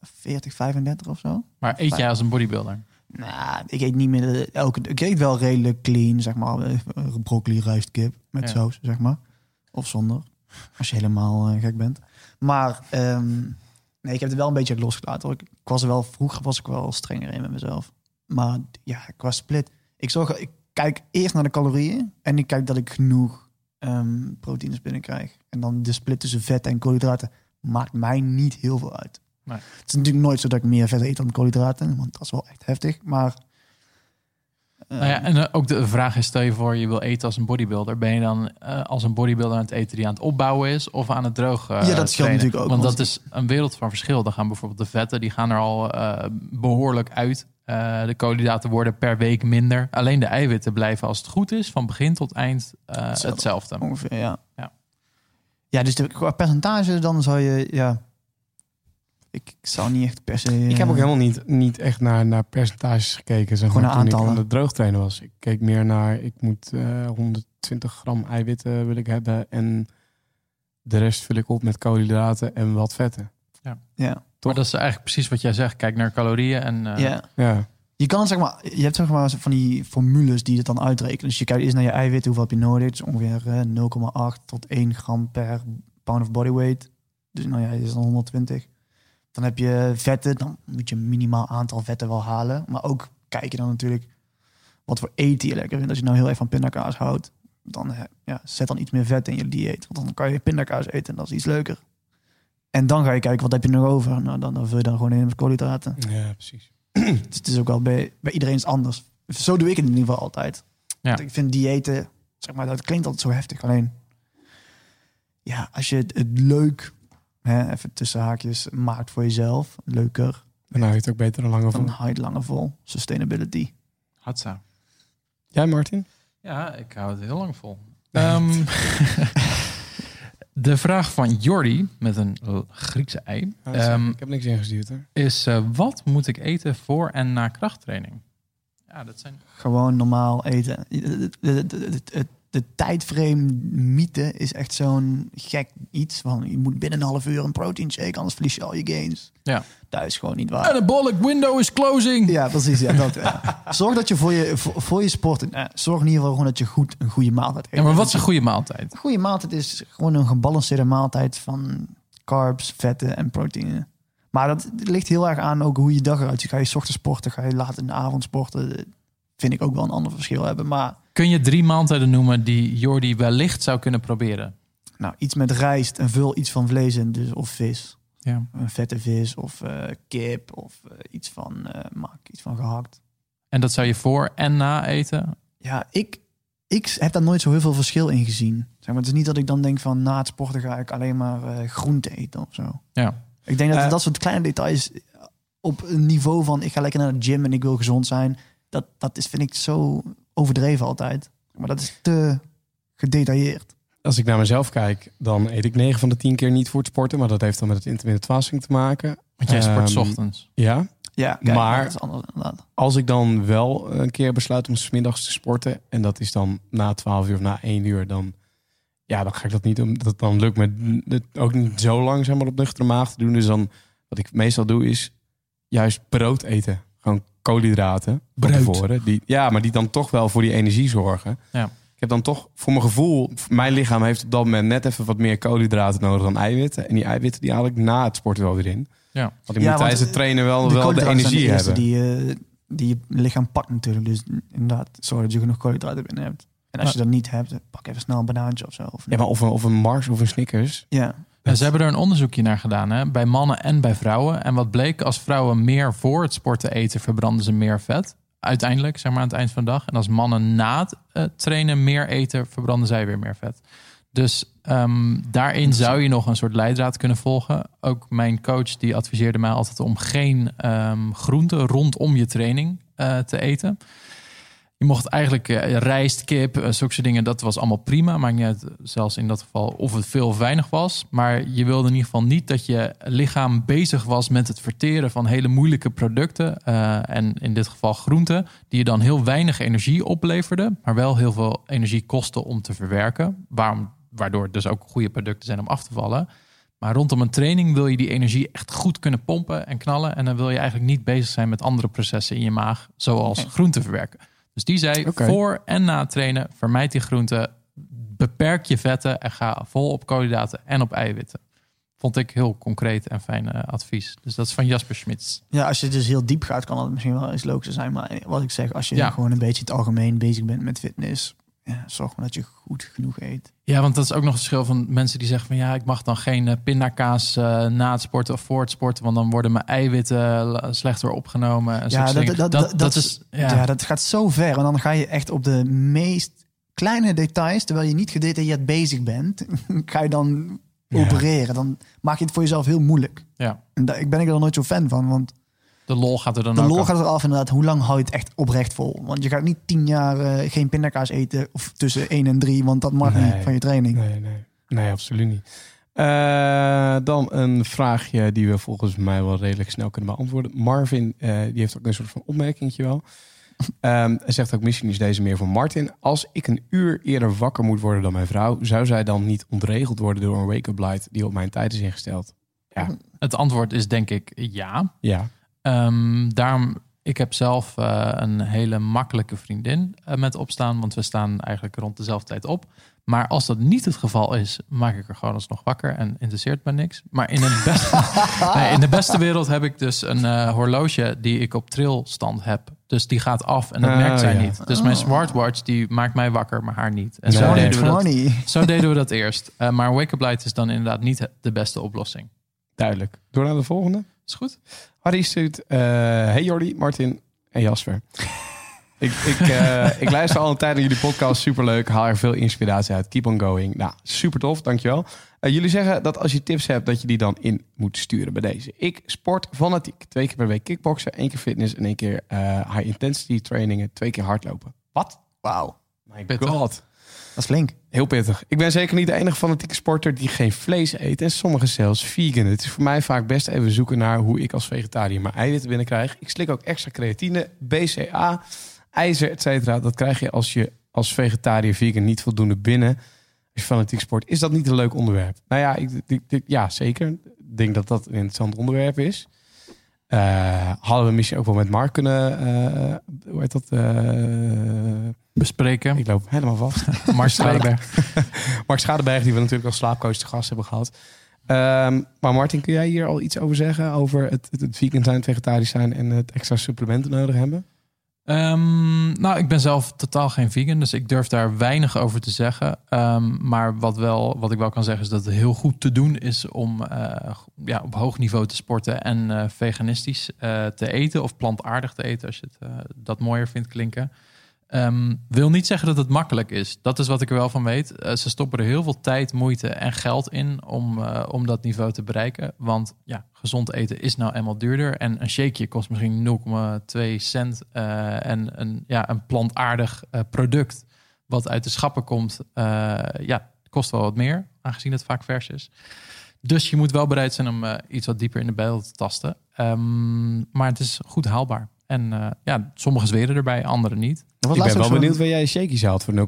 40, 35 of zo. Maar eet jij als een bodybuilder? Nou, ik eet niet meer de- elke Ik eet wel redelijk clean, zeg maar. eh, Broccoli, rijst, kip met Ja. saus, zeg maar. Of zonder. Als je helemaal eh, gek bent. Maar ehm, nee, ik heb het wel een beetje losgelaten. Ik, ik was er wel, vroeger was ik wel strenger in met mezelf. Maar ja, qua split. Ik, zorg, ik kijk eerst naar de calorieën. En ik kijk dat ik genoeg ehm, proteïnes binnenkrijg. En dan de split tussen vet en koolhydraten maakt mij niet heel veel uit. Nee. Het is natuurlijk nooit zo dat ik meer vet eet dan koolhydraten. Want dat is wel echt heftig. Maar Nou ja, en eh, ook de vraag is, stel je voor je wil eten als een bodybuilder. Ben je dan eh, als een bodybuilder aan het eten die aan het opbouwen is of aan het droog eh, Ja, dat scheelt natuurlijk ook, Want dat is een wereld van verschil. Dan gaan bijvoorbeeld de vetten, die gaan er al eh, behoorlijk uit. De koolhydraten worden per week minder. Alleen de eiwitten blijven als het goed is van begin tot eind Hetzelfde. hetzelfde. Ongeveer, ja. Ja. Ja, dus de, qua percentage dan zou je, ja... Ik, ik zou niet echt per se... Ik heb ook eh, helemaal niet, niet echt naar, naar percentages gekeken. Zeg Gewoon maar, naar toen ik aantallen. aan het droogtrainen was. Ik keek meer naar, ik moet eh 120 gram eiwitten wil ik hebben. En de rest vul ik op met koolhydraten en wat vetten. Ja. Maar dat is eigenlijk precies wat jij zegt. Kijk naar calorieën en eh, ja. Ja, Je kan zeg maar, je hebt zeg maar van die formules die het dan uitrekenen. Dus je kijkt eerst naar je eiwitten, hoeveel heb je nodig? Dus ongeveer eh, 0,8 tot 1 gram per pound of body weight. Dus nou ja, dat is dan 120. Dan heb je vetten, dan moet je een minimaal aantal vetten wel halen. Maar ook kijk je dan natuurlijk wat voor eten je lekker vindt. Als je nou heel erg van pindakaas houdt, dan eh, ja, zet dan iets meer vet in je dieet. Want dan kan je pindakaas eten en dat is iets leuker. En dan ga je kijken, wat heb je nog over? Nou, dan, dan vul je dan gewoon in met koolhydraten. ja precies. Dus het is ook wel bij, bij iedereen is anders. Zo doe ik het in ieder geval altijd. Ja. Want Ik vind diëten, zeg maar, dat klinkt altijd zo heftig. Alleen, ja, als je het, het leuk, hè, even tussen haakjes, maakt voor jezelf, leuker, En nou je het ook beter dan langer dan van. hou je het langer vol. Sustainability. Hatsa. Jij Martin? Ja, ik hou het heel lang vol. Ehm, de vraag van Jordi met een Griekse ei Oh, ehm, ik heb niks ingestuurd hoor. is: eh, wat moet ik eten voor en na krachttraining? Ja, dat zijn. Gewoon normaal eten. De- tijdframe mythe is echt zo'n gek iets. Van je moet binnen een half uur een protein shake, anders verlies je al je gains. Ja. Dat is gewoon niet waar. Anabolic window is closing. Ja, precies. Ja, dat, ja. Zorg dat je voor je, voor, voor je sport, eh, zorg in ieder geval gewoon dat je goed een goede maaltijd eet. Ja, maar wat is een goede maaltijd? Een goede maaltijd is gewoon een gebalanceerde maaltijd van carbs, vetten en proteïne. Maar dat ligt heel erg aan ook hoe je dag eruit ziet. Ga je 's ochtends sporten, ga je laat in de avond sporten. Vind ik ook wel een ander verschil hebben. Maar Kun je drie maaltijden noemen die Jordi wellicht zou kunnen proberen? nou, iets met rijst en vul iets van vlees in, dus of vis. Ja. Een vette vis of eh, kip of eh, iets van eh maak, iets van gehakt. En dat zou je voor en na eten? Ja, ik, ik heb daar nooit zo heel veel verschil in gezien. Zeg maar, het is niet dat ik dan denk van na het sporten ga ik alleen maar eh groente eten of zo. Ja. Ik denk dat dat soort kleine details op een niveau van ik ga lekker naar de gym en ik wil gezond zijn. Dat, dat is, vind ik zo overdreven altijd. Maar dat is te gedetailleerd. Als ik naar mezelf kijk, dan eet ik 9 van de 10 keer niet voor het sporten. Maar dat heeft dan met het intermittent fasting te maken. Want jij sport 's Ehm, ochtends. Ja, Ja, Maar- dat is anders inderdaad. als ik dan wel een keer besluit om 's middags te sporten. En dat is dan na 12 uur of na 1 uur. Dan, ja, dan ga ik dat niet doen. Dat dan lukt me het ook niet zo lang zeg maar, op nuchtere maag te doen. Dus dan, wat ik meestal doe, is juist brood eten. Gewoon koolhydraten tevoren. Die, ja, maar die dan toch wel voor die energie zorgen. Ja. Ik heb dan toch, voor mijn gevoel, mijn lichaam heeft op dat moment net even wat meer koolhydraten nodig dan eiwitten. En die eiwitten die haal ik na het sporten wel weer in. Ja. Want ik Ja, moet tijdens het trainen wel de, wel de energie hebben. Die, eh, die je lichaam pakt natuurlijk. Dus inderdaad, zorg dat je genoeg koolhydraten binnen hebt. En als je dat niet hebt, pak even snel een banaantje of zo. Of Ja, maar of een, of een Mars of een Snickers. ja. Ze hebben er een onderzoekje naar gedaan, hè? bij mannen en bij vrouwen. En wat bleek, als vrouwen meer voor het sporten eten, verbranden ze meer vet. Uiteindelijk, zeg maar aan het eind van de dag. En als mannen na het eh, trainen meer eten, verbranden zij weer meer vet. Dus ehm, daarin zou je nog een soort leidraad kunnen volgen. Ook mijn coach die adviseerde mij altijd om geen ehm groenten rondom je training eh, te eten. Je mocht eigenlijk eh, rijst, kip, eh, zulke dingen, dat was allemaal prima. Maakt niet uit, zelfs in dat geval, of het veel of weinig was. Maar je wilde in ieder geval niet dat je lichaam bezig was met het verteren van hele moeilijke producten. eh, en in dit geval groenten, die je dan heel weinig energie opleverde, maar wel heel veel energie kosten om te verwerken. Waarom, waardoor het dus ook goede producten zijn om af te vallen. Maar rondom een training wil je die energie echt goed kunnen pompen en knallen. En dan wil je eigenlijk niet bezig zijn met andere processen in je maag, zoals Nee. groente verwerken. Dus die zei, voor en na het trainen, vermijd die groenten. Beperk je vetten en ga vol op koolhydraten en op eiwitten. Vond ik heel concreet en fijn eh, advies. Dus dat is van Jasper Schmitz. ja, als je dus heel diep gaat, kan dat misschien wel eens logischer zijn. Maar wat ik zeg, als je Ja. gewoon een beetje het algemeen bezig bent met fitness. Ja, zorg maar dat je goed genoeg eet. Ja, want dat is ook nog het verschil van mensen die zeggen van ja, ik mag dan geen eh, pindakaas eh, na het sporten of voor het sporten, want dan worden mijn eiwitten eh, slechter opgenomen. En Ja, dat, dat, dat, dat, is ja. ja, dat gaat zo ver. En dan ga je echt op de meest kleine details, terwijl je niet gedetailleerd bezig bent, ga je dan Ja. opereren. Dan maak je het voor jezelf heel moeilijk. ja. En daar, ik ben ik er nooit zo fan van, want de lol gaat er dan de lol af. gaat eraf inderdaad. Hoe lang hou je het echt oprecht vol? Want je gaat niet tien jaar eh, geen pindakaas eten of tussen 1 en 3, want dat mag Nee. niet van je training. Nee, nee. Nee, absoluut niet. Eh, dan een vraagje die we volgens mij wel redelijk snel kunnen beantwoorden. Marvin, eh, die heeft ook een soort van opmerkingje wel. Ehm, hij zegt ook, misschien is deze meer voor Martin. Als ik een uur eerder wakker moet worden dan mijn vrouw... zou zij dan niet ontregeld worden door een wake-up light... die op mijn tijd is ingesteld? Het antwoord is denk ik ja. Ja. Ehm, daarom, ik heb zelf eh, een hele makkelijke vriendin eh, met opstaan, want we staan eigenlijk rond dezelfde tijd op. Maar als dat niet het geval is, maak ik er gewoon alsnog wakker en interesseert me niks. Maar in, het beste, nee, in de beste wereld heb ik dus een eh, horloge die ik op trilstand heb. Dus die gaat af en dat Ah, merkt zij ja. niet. Dus mijn smartwatch die maakt mij wakker, maar haar niet. En zo, deden we dat, funny. zo deden we dat eerst. Eh, maar wake-up light is dan inderdaad niet de beste oplossing. Duidelijk. Door naar de volgende. Is goed? Harry stuurt... eh, hey Jordi, Martin en Jasper. ik, ik, eh, ik luister al een tijd naar jullie podcast. Superleuk. Haal er veel inspiratie uit. Keep on going. Nou, super tof. Dankjewel. Eh jullie zeggen dat als je tips hebt, dat je die dan in moet sturen bij deze. Ik sport fanatiek. Twee keer per week kickboksen, één keer fitness en één keer high intensity trainingen. Twee keer hardlopen. Wat? Wauw, My god. Is flink. Heel pittig. Ik ben zeker niet de enige fanatieke sporter die geen vlees eet. En sommigen zelfs vegan. Het is voor mij vaak best even zoeken naar hoe ik als vegetariër mijn eiwitten binnenkrijg. Ik slik ook extra creatine, BCA, ijzer, et cetera. Dat krijg je als je als vegetariër vegan niet voldoende binnen. Als je fanatiek sport, is dat niet een leuk onderwerp? Nou ja, ik, ja zeker. Ik denk dat dat een interessant onderwerp is. Eh, hadden we misschien ook wel met Mark kunnen... eh, hoe heet dat? Eh, Bespreken. ik loop helemaal vast. Mark Stralenberg. Mark Schadeberg, die we natuurlijk als slaapcoach te gast hebben gehad. Ehm, maar Martin, kun jij hier al iets over zeggen? Over het, het, het vegan zijn, het vegetarisch zijn en het extra supplementen nodig hebben? Ehm, nou, ik ben zelf totaal geen vegan, dus ik durf daar weinig over te zeggen. Ehm, maar wat, wel, wat ik wel kan zeggen is dat het heel goed te doen is om eh, ja, op hoog niveau te sporten en eh, veganistisch eh, te eten of plantaardig te eten, als je het, dat mooier vindt klinken. Ehm, wil niet zeggen dat het makkelijk is. Dat is wat ik er wel van weet. Eh, ze stoppen er heel veel tijd, moeite en geld in om, eh, om dat niveau te bereiken. Want ja, gezond eten is nou eenmaal duurder. En een shakeje kost misschien 0,2 cent. eh, en een, ja, een plantaardig product wat uit de schappen komt, ja, kost wel wat meer. Aangezien het vaak vers is. Dus je moet wel bereid zijn om iets wat dieper in de bijl te tasten. Ehm, maar het is goed haalbaar. En eh, ja, sommigen zweren erbij, anderen niet. Was ik ben wel benieuwd waar jij shakies haalt voor 0,02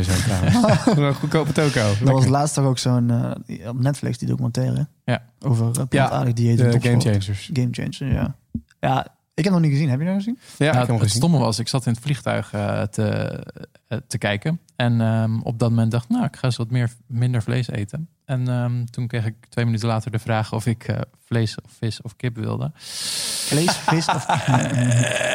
cent trouwens. Een goedkope toko. Er was laatst toch ook zo'n eh, op Netflix die documentaire Ja. over uh, plantaardig dieet. en De topsport. Game Changers. Game Changer, ja. Ja, ik heb nog niet gezien. Heb je dat gezien? Ja, ik Ja, heb hem het gezien. stomme was, ik zat in het vliegtuig eh, te, eh, te kijken. En ehm, op dat moment dacht ik, nou, ik ga eens wat meer, minder vlees eten. En ehm, toen kreeg ik twee minuten later de vraag of ik eh, vlees of vis of kip wilde. Vlees, vis of...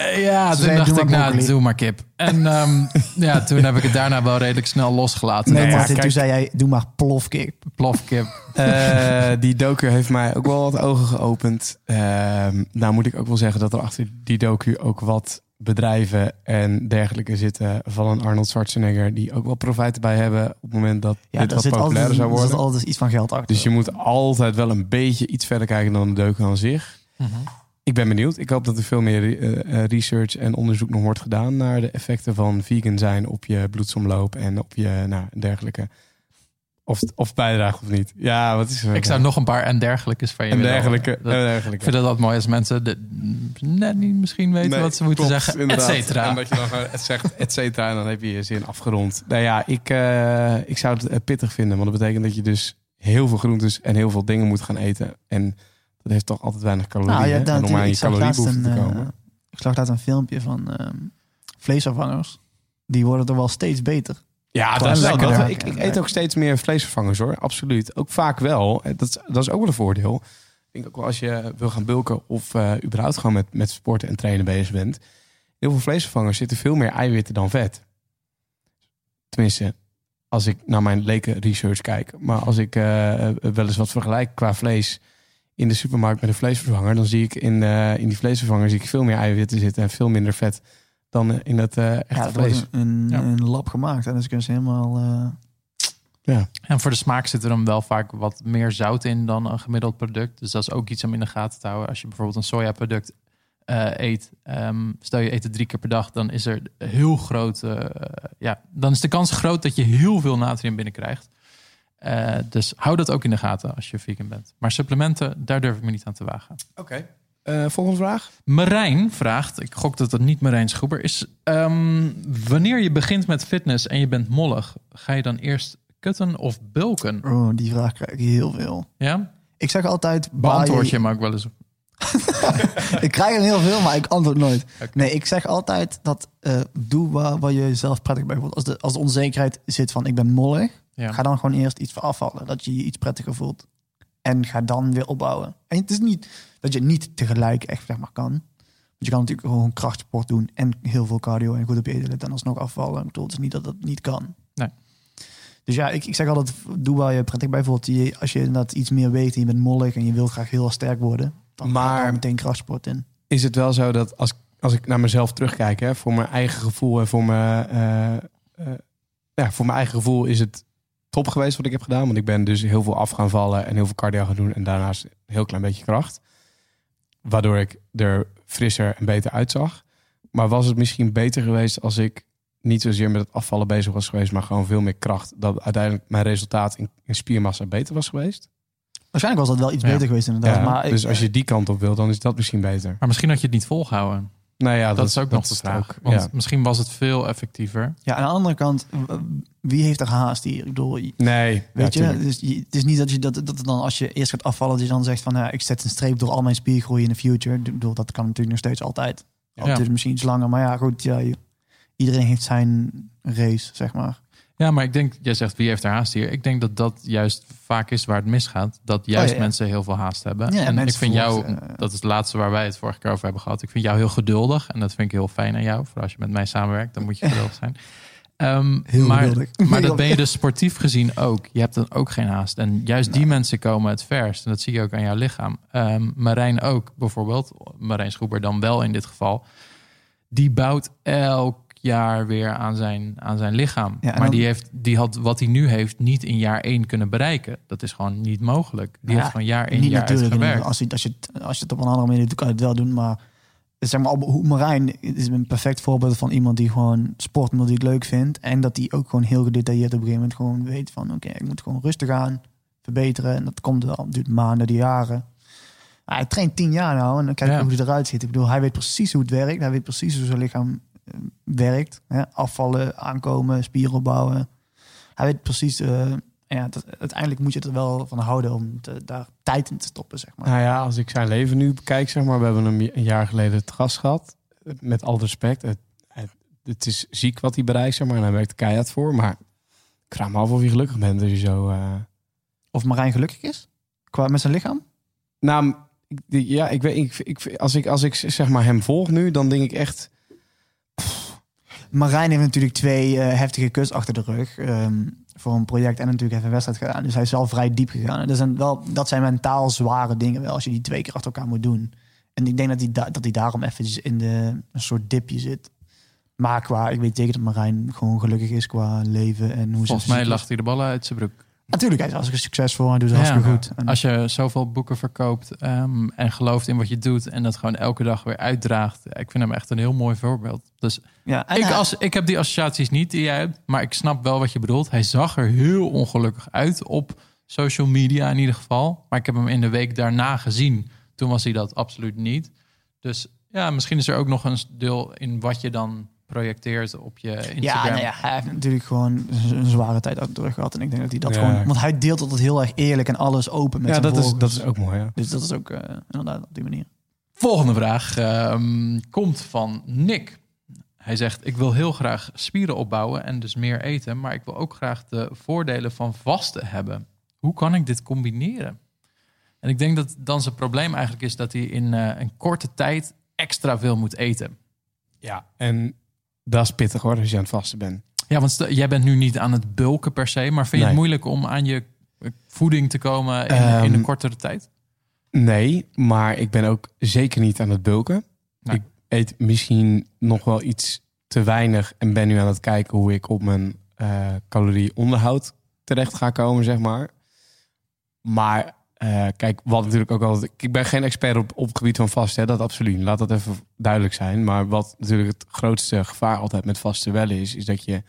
Eh, ja, toen dacht doe ik, maar nou, doe maar kip. En ehm, ja, toen heb ik het daarna wel redelijk snel losgelaten. Nee, ja, kijk. toen zei jij, doe maar plofkip. Plofkip. Eh, die docu heeft mij ook wel wat ogen geopend. Ehm, nou moet ik ook wel zeggen dat er achter die docu ook wat bedrijven en dergelijke zitten van een Arnold Schwarzenegger die ook wel profijt erbij hebben op het moment dat Ja, dit wat populairder altijd, zou er worden. zit altijd iets van geld achter. Dus je moet altijd wel een beetje iets verder kijken dan de docu aan zich. Mhm. Ik ben benieuwd. Ik hoop dat er veel meer eh, eh, research en onderzoek nog wordt gedaan naar de effecten van vegan zijn op je bloedsomloop en op je nou, dergelijke. Of, of bijdraagt of niet. Ja, wat is er? Ik zou nog een paar en dergelijkes van je en willen dergelijke. en Dat- dergelijke. Ik vind het altijd mooi als mensen de, net niet misschien weten Nee, wat ze moeten klopt, zeggen, et cetera. En dat je dan het zegt, et cetera, en dan heb je je zin afgerond. Nou ja, ik, eh, ik zou het eh, pittig vinden, want dat betekent dat je dus heel veel groentes en heel veel dingen moet gaan eten. En dat heeft toch altijd weinig calorieën. Nou, ja, en om aan je laatst caloriebehoefte te eh, komen. Ik zag daar een filmpje van ehm, vleesvervangers. Die worden er wel steeds beter. Ja, dat is lekker. Ik, ik eet ook steeds meer vleesvervangers hoor, absoluut. Ook vaak wel. Eh, Dat, is- dat is ook wel een voordeel. Ik denk ook wel als je wil gaan bulken of eh, überhaupt gewoon met, met sporten en trainen bezig bent. Heel veel vleesvervangers zitten veel meer eiwitten dan vet. tenminste, als ik naar mijn leken research kijk, maar als ik eh, wel eens wat vergelijk qua vlees in de supermarkt met een vleesvervanger, dan zie ik in, eh, in die vleesvervanger zie ik veel meer eiwitten zitten en veel minder vet dan in het eh echte Ja, er vlees. een, een, Ja. een lab gemaakt en dus kunnen ze helemaal... eh, Ja. En voor de smaak zit er dan wel vaak wat meer zout in dan een gemiddeld product. Dus dat is ook iets om in de gaten te houden. Als je bijvoorbeeld een sojaproduct eh, eet, ehm, stel je eet het drie keer per dag, dan is er heel groot, ja, dan is de kans groot dat je heel veel natrium binnenkrijgt. Eh, dus hou dat ook in de gaten als je vegan bent. Maar supplementen, daar durf ik me niet aan te wagen. Oké. Eh, volgende vraag. Marijn vraagt, ik gok dat het niet Marijn Schoeber is. ehm, wanneer je begint met fitness en je bent mollig, ga je dan eerst kutten of bulken? oh, die vraag krijg ik heel veel. Ja? Ik zeg altijd... Beantwoord je hem ook wel eens. ik krijg er heel veel, maar ik antwoord nooit. Nee, ik zeg altijd dat eh, doe waar, waar je zelf prettig bij voelt. Als de, als de onzekerheid zit van ik ben mollig, Ja. ga dan gewoon eerst iets afvallen. Dat je je iets prettiger voelt. En ga dan weer opbouwen. En het is niet dat je niet tegelijk echt zeg maar kan. Want je kan natuurlijk gewoon krachtsport doen en heel veel cardio en goed op je eten en alsnog afvallen. Ik bedoel, het is niet dat dat niet kan. Nee. Dus ja, ik, ik zeg altijd, doe waar je prettig bij voelt. Je, als je inderdaad iets meer weet en je bent mollig en je wil graag heel sterk worden, dan ga Maar- meteen krachtsport in. Is het wel zo dat als, als ik naar mezelf terugkijk, hè, voor mijn eigen gevoel en voor mijn, eh, eh, ja, voor mijn eigen gevoel is het top geweest wat ik heb gedaan. Want ik ben dus heel veel af gaan vallen en heel veel cardio gaan doen en daarnaast een heel klein beetje kracht. Waardoor ik er frisser en beter uitzag. Maar was het misschien beter geweest als ik niet zozeer met het afvallen bezig was geweest, maar gewoon veel meer kracht. Dat uiteindelijk mijn resultaat in, in spiermassa beter was geweest. Waarschijnlijk was dat wel iets Ja. beter geweest inderdaad. Ja, maar ik- dus als je die kant op wil, dan is dat misschien beter. Maar misschien had je het niet volgehouden. Nou ja, Dat, is ook nog de het vraag. ook, Want ja. misschien was het veel effectiever. Ja, aan de andere kant, wie heeft er haast hier? Ik bedoel, Nee, weet ja, je, dus je, het is niet dat je dat, dan als je eerst gaat afvallen, dat je dan zegt van, ja, ik zet een streep door al mijn spiergroei in de future. Ik bedoel, dat kan natuurlijk nog steeds altijd. Ja. misschien iets langer, maar ja, goed, ja, je- iedereen heeft zijn race, zeg maar. Ja, maar ik denk, jij zegt wie heeft er haast hier? Ik denk dat dat juist vaak is waar het misgaat. Dat juist Oh, ja, ja. mensen heel veel haast hebben. Ja, en ik vind jou, eh, dat is het laatste waar wij het vorige keer over hebben gehad. Ik vind jou heel geduldig. En dat vind ik heel fijn aan jou. Voor als je met mij samenwerkt, dan moet je geduldig zijn. Ehm, Heel maar, geduldig. maar dat ben je dus sportief gezien ook. Je hebt dan ook geen haast. En juist die mensen komen het verst. En dat zie je ook aan jouw lichaam. Ehm, Marijn ook bijvoorbeeld. Marijn Schroeber dan wel in dit geval. Die bouwt elk jaar weer aan zijn, aan zijn lichaam. Ja, maar dan- die, heeft, die had wat hij nu heeft niet in jaar één kunnen bereiken. Dat is gewoon niet mogelijk. Die Ja, heeft gewoon jaar één jaar natuurlijk, uitgewerkt. als je, als, je het, als je het op een andere manier doet, kan je het wel doen, maar zeg maar, hoe Marijn is een perfect voorbeeld van iemand die gewoon sport omdat hij het leuk vindt en dat hij ook gewoon heel gedetailleerd op een gegeven moment gewoon weet van oké, ik moet gewoon rustig aan, verbeteren en dat komt wel, duurt maanden, die jaren. Maar hij traint tien jaar nou en dan kijk je Ja. hoe hij eruit ziet. Ik bedoel, hij weet precies hoe het werkt, hij weet precies hoe zijn lichaam werkt. Hè? Afvallen, aankomen, spieren opbouwen. Hij weet precies, eh, ja, dat, uiteindelijk moet je er wel van houden om te, daar tijd in te stoppen, zeg maar. Nou ja, als ik zijn leven nu bekijk, zeg maar, we hebben hem een jaar geleden het gast gehad. Met al respect, het, het, het is ziek wat hij bereikt, zeg maar, en hij werkt er keihard voor. Maar ik vraag me af of je gelukkig bent als je zo. eh, Of Marijn gelukkig is? Qua met zijn lichaam? Nou, ja, ik weet, ik, ik, als ik als ik zeg maar hem volg nu, dan denk ik echt. Marijn heeft natuurlijk twee eh, heftige kuts achter de rug. ehm, voor een project en natuurlijk even een wedstrijd gedaan. Dus hij is al vrij diep gegaan. Dat zijn, wel, dat zijn mentaal zware dingen wel, als je die twee keer achter elkaar moet doen. En ik denk dat hij, da- dat hij daarom eventjes in de, een soort dipje zit. Maar qua, ik weet zeker dat Marijn gewoon gelukkig is qua leven en hoe ze Volgens mij lacht hij de ballen uit zijn broek. Natuurlijk, hij is hartstikke succesvol en doet het hartstikke Ja. goed. En, Als je zoveel boeken verkoopt ehm, en gelooft in wat je doet en dat gewoon elke dag weer uitdraagt. Ik vind hem echt een heel mooi voorbeeld. Dus ja, ik, hij- als, ik heb die associaties niet die jij hebt, maar ik snap wel wat je bedoelt. Hij zag er heel ongelukkig uit op social media in ieder geval. Maar ik heb hem in de week daarna gezien. Toen was hij dat absoluut niet. Dus ja, misschien is er ook nog een deel in wat je dan projecteert op je Instagram. Ja, nou ja, hij heeft natuurlijk gewoon een zware tijd achter de rug gehad. En ik denk dat hij dat Ja. gewoon... Want hij deelt altijd heel erg eerlijk en alles open met ja, zijn dat is, dat is ook mooi. Ja. Dus dat is ook eh, inderdaad op die manier. Volgende vraag ehm, komt van Nick. Hij zegt: Ik wil heel graag spieren opbouwen en dus meer eten, maar ik wil ook graag de voordelen van vasten hebben. Hoe kan ik dit combineren? En ik denk dat dan zijn probleem eigenlijk is dat hij in eh, een korte tijd extra veel moet eten. ja, en dat is pittig hoor, als je aan het vasten bent. Ja, want jij bent nu niet aan het bulken per se, maar vind je Nee. het moeilijk om aan je eh, voeding te komen in, Ehm, in een kortere tijd? Nee, maar ik ben ook zeker niet aan het bulken. Ik eet misschien nog wel iets te weinig en ben nu aan het kijken hoe ik op mijn eh calorieonderhoud terecht ga komen, zeg maar. Maar eh, kijk, wat natuurlijk ook altijd. Ik ben geen expert op, op het gebied van vasten, hè, dat absoluut. Laat dat even duidelijk zijn. Maar wat natuurlijk het grootste gevaar altijd met vasten wel is, is dat je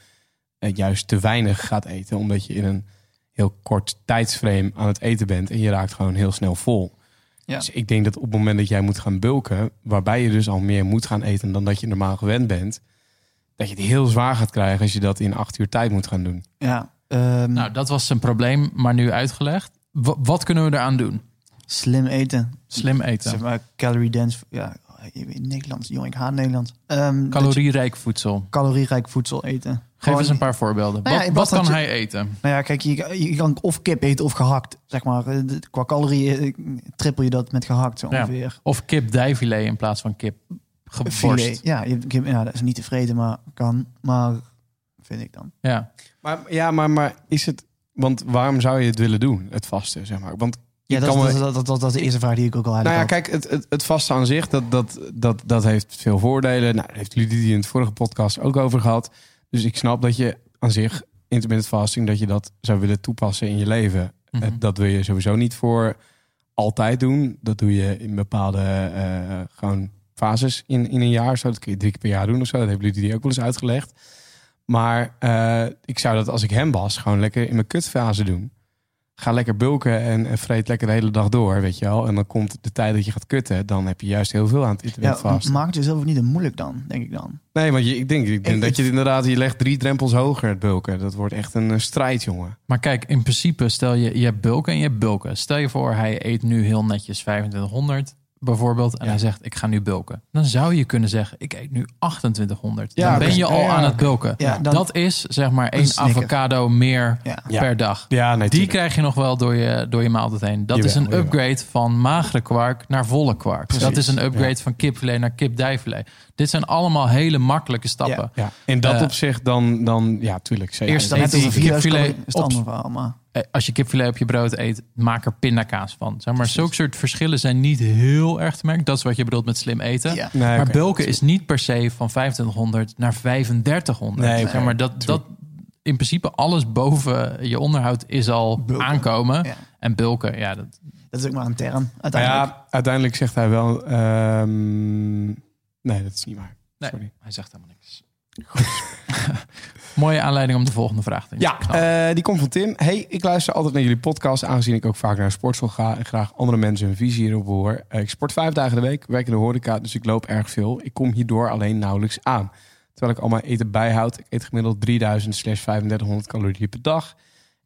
eh, juist te weinig gaat eten, omdat je in een heel kort tijdsframe aan het eten bent en je raakt gewoon heel snel vol. Ja. Dus ik denk dat op het moment dat jij moet gaan bulken, waarbij je dus al meer moet gaan eten dan dat je normaal gewend bent, dat je het heel zwaar gaat krijgen als je dat in acht uur tijd moet gaan doen. Ja, ehm, Nou, dat was zijn probleem, maar nu uitgelegd. Wa- wat kunnen we eraan doen? slim eten. Slim eten. Zeg maar calorie dense. Ja, in Nederlands. Jongen, ik haat Nederlands. Ehm, dat je Calorierijk voedsel. calorierijk voedsel eten. Geef Gewoon- eens een paar voorbeelden. Nou ja, wat kan hij eten? Nou ja, kijk, je, je kan of kip eten of gehakt. Zeg maar, Eh, de- qua calorieën eh, trippel je dat met gehakt zo Ja. ongeveer. Of kip dijfilet in plaats van kip geborst. Filet. Ja, je, kip, ja, dat is niet tevreden, maar kan. Maar vind ik dan. Ja. Maar ja, maar, maar is het. Want waarom zou je het willen doen, het vasten, zeg maar? Want Ja, dat, kan dat, dat, dat, de eerste vraag die ik ook al Nou ja, kijk, het, het, het vasten aan zich, dat, dat, dat, dat heeft veel voordelen. Nou, daar heeft Ludie in het vorige podcast ook over gehad. Dus ik snap dat je aan zich intermittent fasting, dat je dat zou willen toepassen in je leven. Mhm. Dat wil je sowieso niet voor altijd doen. Dat doe je in bepaalde eh, gewoon fases in, in een jaar. Zo. Dat kun je drie keer per jaar doen of zo. Dat heeft Ludie ook wel eens uitgelegd. Maar eh, ik zou dat als ik hem was, gewoon lekker in mijn kutfase doen. Ga lekker bulken en, en vreet lekker de hele dag door, weet je wel. En dan komt de tijd dat je gaat kutten, dan heb je juist heel veel aan het internet Ja, vast. maak het jezelf ook niet moeilijk dan, denk ik dan. Nee, want je, ik denk, ik denk Ik- dat je het inderdaad, je legt drie drempels hoger, het bulken. Dat wordt echt een strijd, jongen. Maar kijk, in principe, stel je, je hebt bulken en je hebt bulken. Stel je voor, hij eet nu heel netjes 2500 bijvoorbeeld. En Ja. hij zegt, ik ga nu bulken. Dan zou je kunnen zeggen, ik eet nu 2800. Ja, dan ben je al Ja, aan het bulken. Ja, dan- dat is zeg maar één avocado meer per dag. Ja, nee, Die krijg je nog wel door je, door je maaltijd heen. Dat is een jawel. upgrade van magere kwark naar volle kwark. Precies, Dat is een upgrade ja. van kipfilet naar kipdijfilet. Dit zijn allemaal hele makkelijke stappen. Ja, in dat Eh, opzicht dan, dan, ja, tuurlijk. Zeker. Eerst Dan 4000 kipfilet is het op- andere verhaal, maar... Eh, Als je kipfilet op je brood eet, maak er pindakaas van. Zeg maar, zulke soort verschillen zijn niet heel erg te merken. Dat is wat je bedoelt met slim eten. Ja. Nee, maar oké. bulken is niet per se van 2500 naar 3500. Nee, zeg maar dat, dat in principe alles boven je onderhoud is al Bulken. aankomen. Ja. En bulken, ja, dat, Dat is ook maar een term, uiteindelijk. ja, uiteindelijk zegt hij wel... ehm, nee, dat is niet waar. nee, Sorry. hij zegt helemaal niks. Mooie aanleiding om de volgende vraag te Ja, knallen. eh, die komt van Tim. Hey, ik luister altijd naar jullie podcast, aangezien ik ook vaak naar sportschool ga en graag andere mensen hun visie hierop hoor. Eh, ik sport vijf dagen de week, werk in de horeca, dus ik loop erg veel. Ik kom hierdoor alleen nauwelijks aan. Terwijl ik al mijn eten bijhoud. Ik eet gemiddeld 3000 slash 3500 calorieën per dag.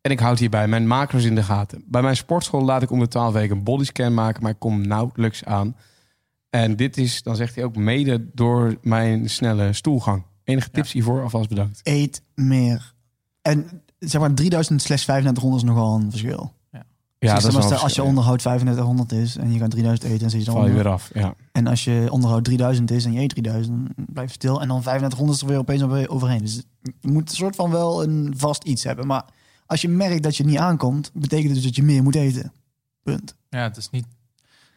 En ik houd hierbij mijn macro's in de gaten. Bij mijn sportschool laat ik om de 12 weken een bodyscan maken, maar ik kom nauwelijks aan. En dit is, dan zegt hij ook, mede door mijn snelle stoelgang. Enige tips hiervoor? Alvast bedankt. Eet meer. En zeg maar 3000 slash 3500 is nogal een verschil. Ja, Dus dat is als, je onderhoud 3500 is en je gaat 3000 eten, dan zit je val je onder. weer af. Ja. En als je onderhoud 3000 is en je eet 3000, dan blijf je stil. En dan 3500 is er weer opeens weer overheen. Dus je moet een soort van wel een vast iets hebben. Maar als je merkt dat je niet aankomt, betekent dus dat je meer moet eten. Punt. Ja, het is niet.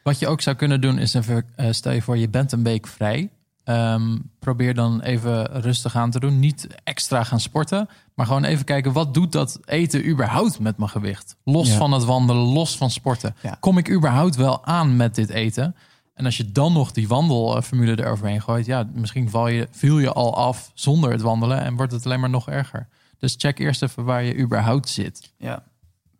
Wat je ook zou kunnen doen is even, eh, stel je voor, je bent een week vrij. Ehm, probeer dan even rustig aan te doen. Niet extra gaan sporten, maar gewoon even kijken wat doet dat eten überhaupt met mijn gewicht. Los Ja. van het wandelen, los van sporten. Ja. Kom ik überhaupt wel aan met dit eten? En als je dan nog die wandelformule eroverheen gooit, ja, misschien val je, viel je al af zonder het wandelen en wordt het alleen maar nog erger. Dus check eerst even waar je überhaupt zit. Ja.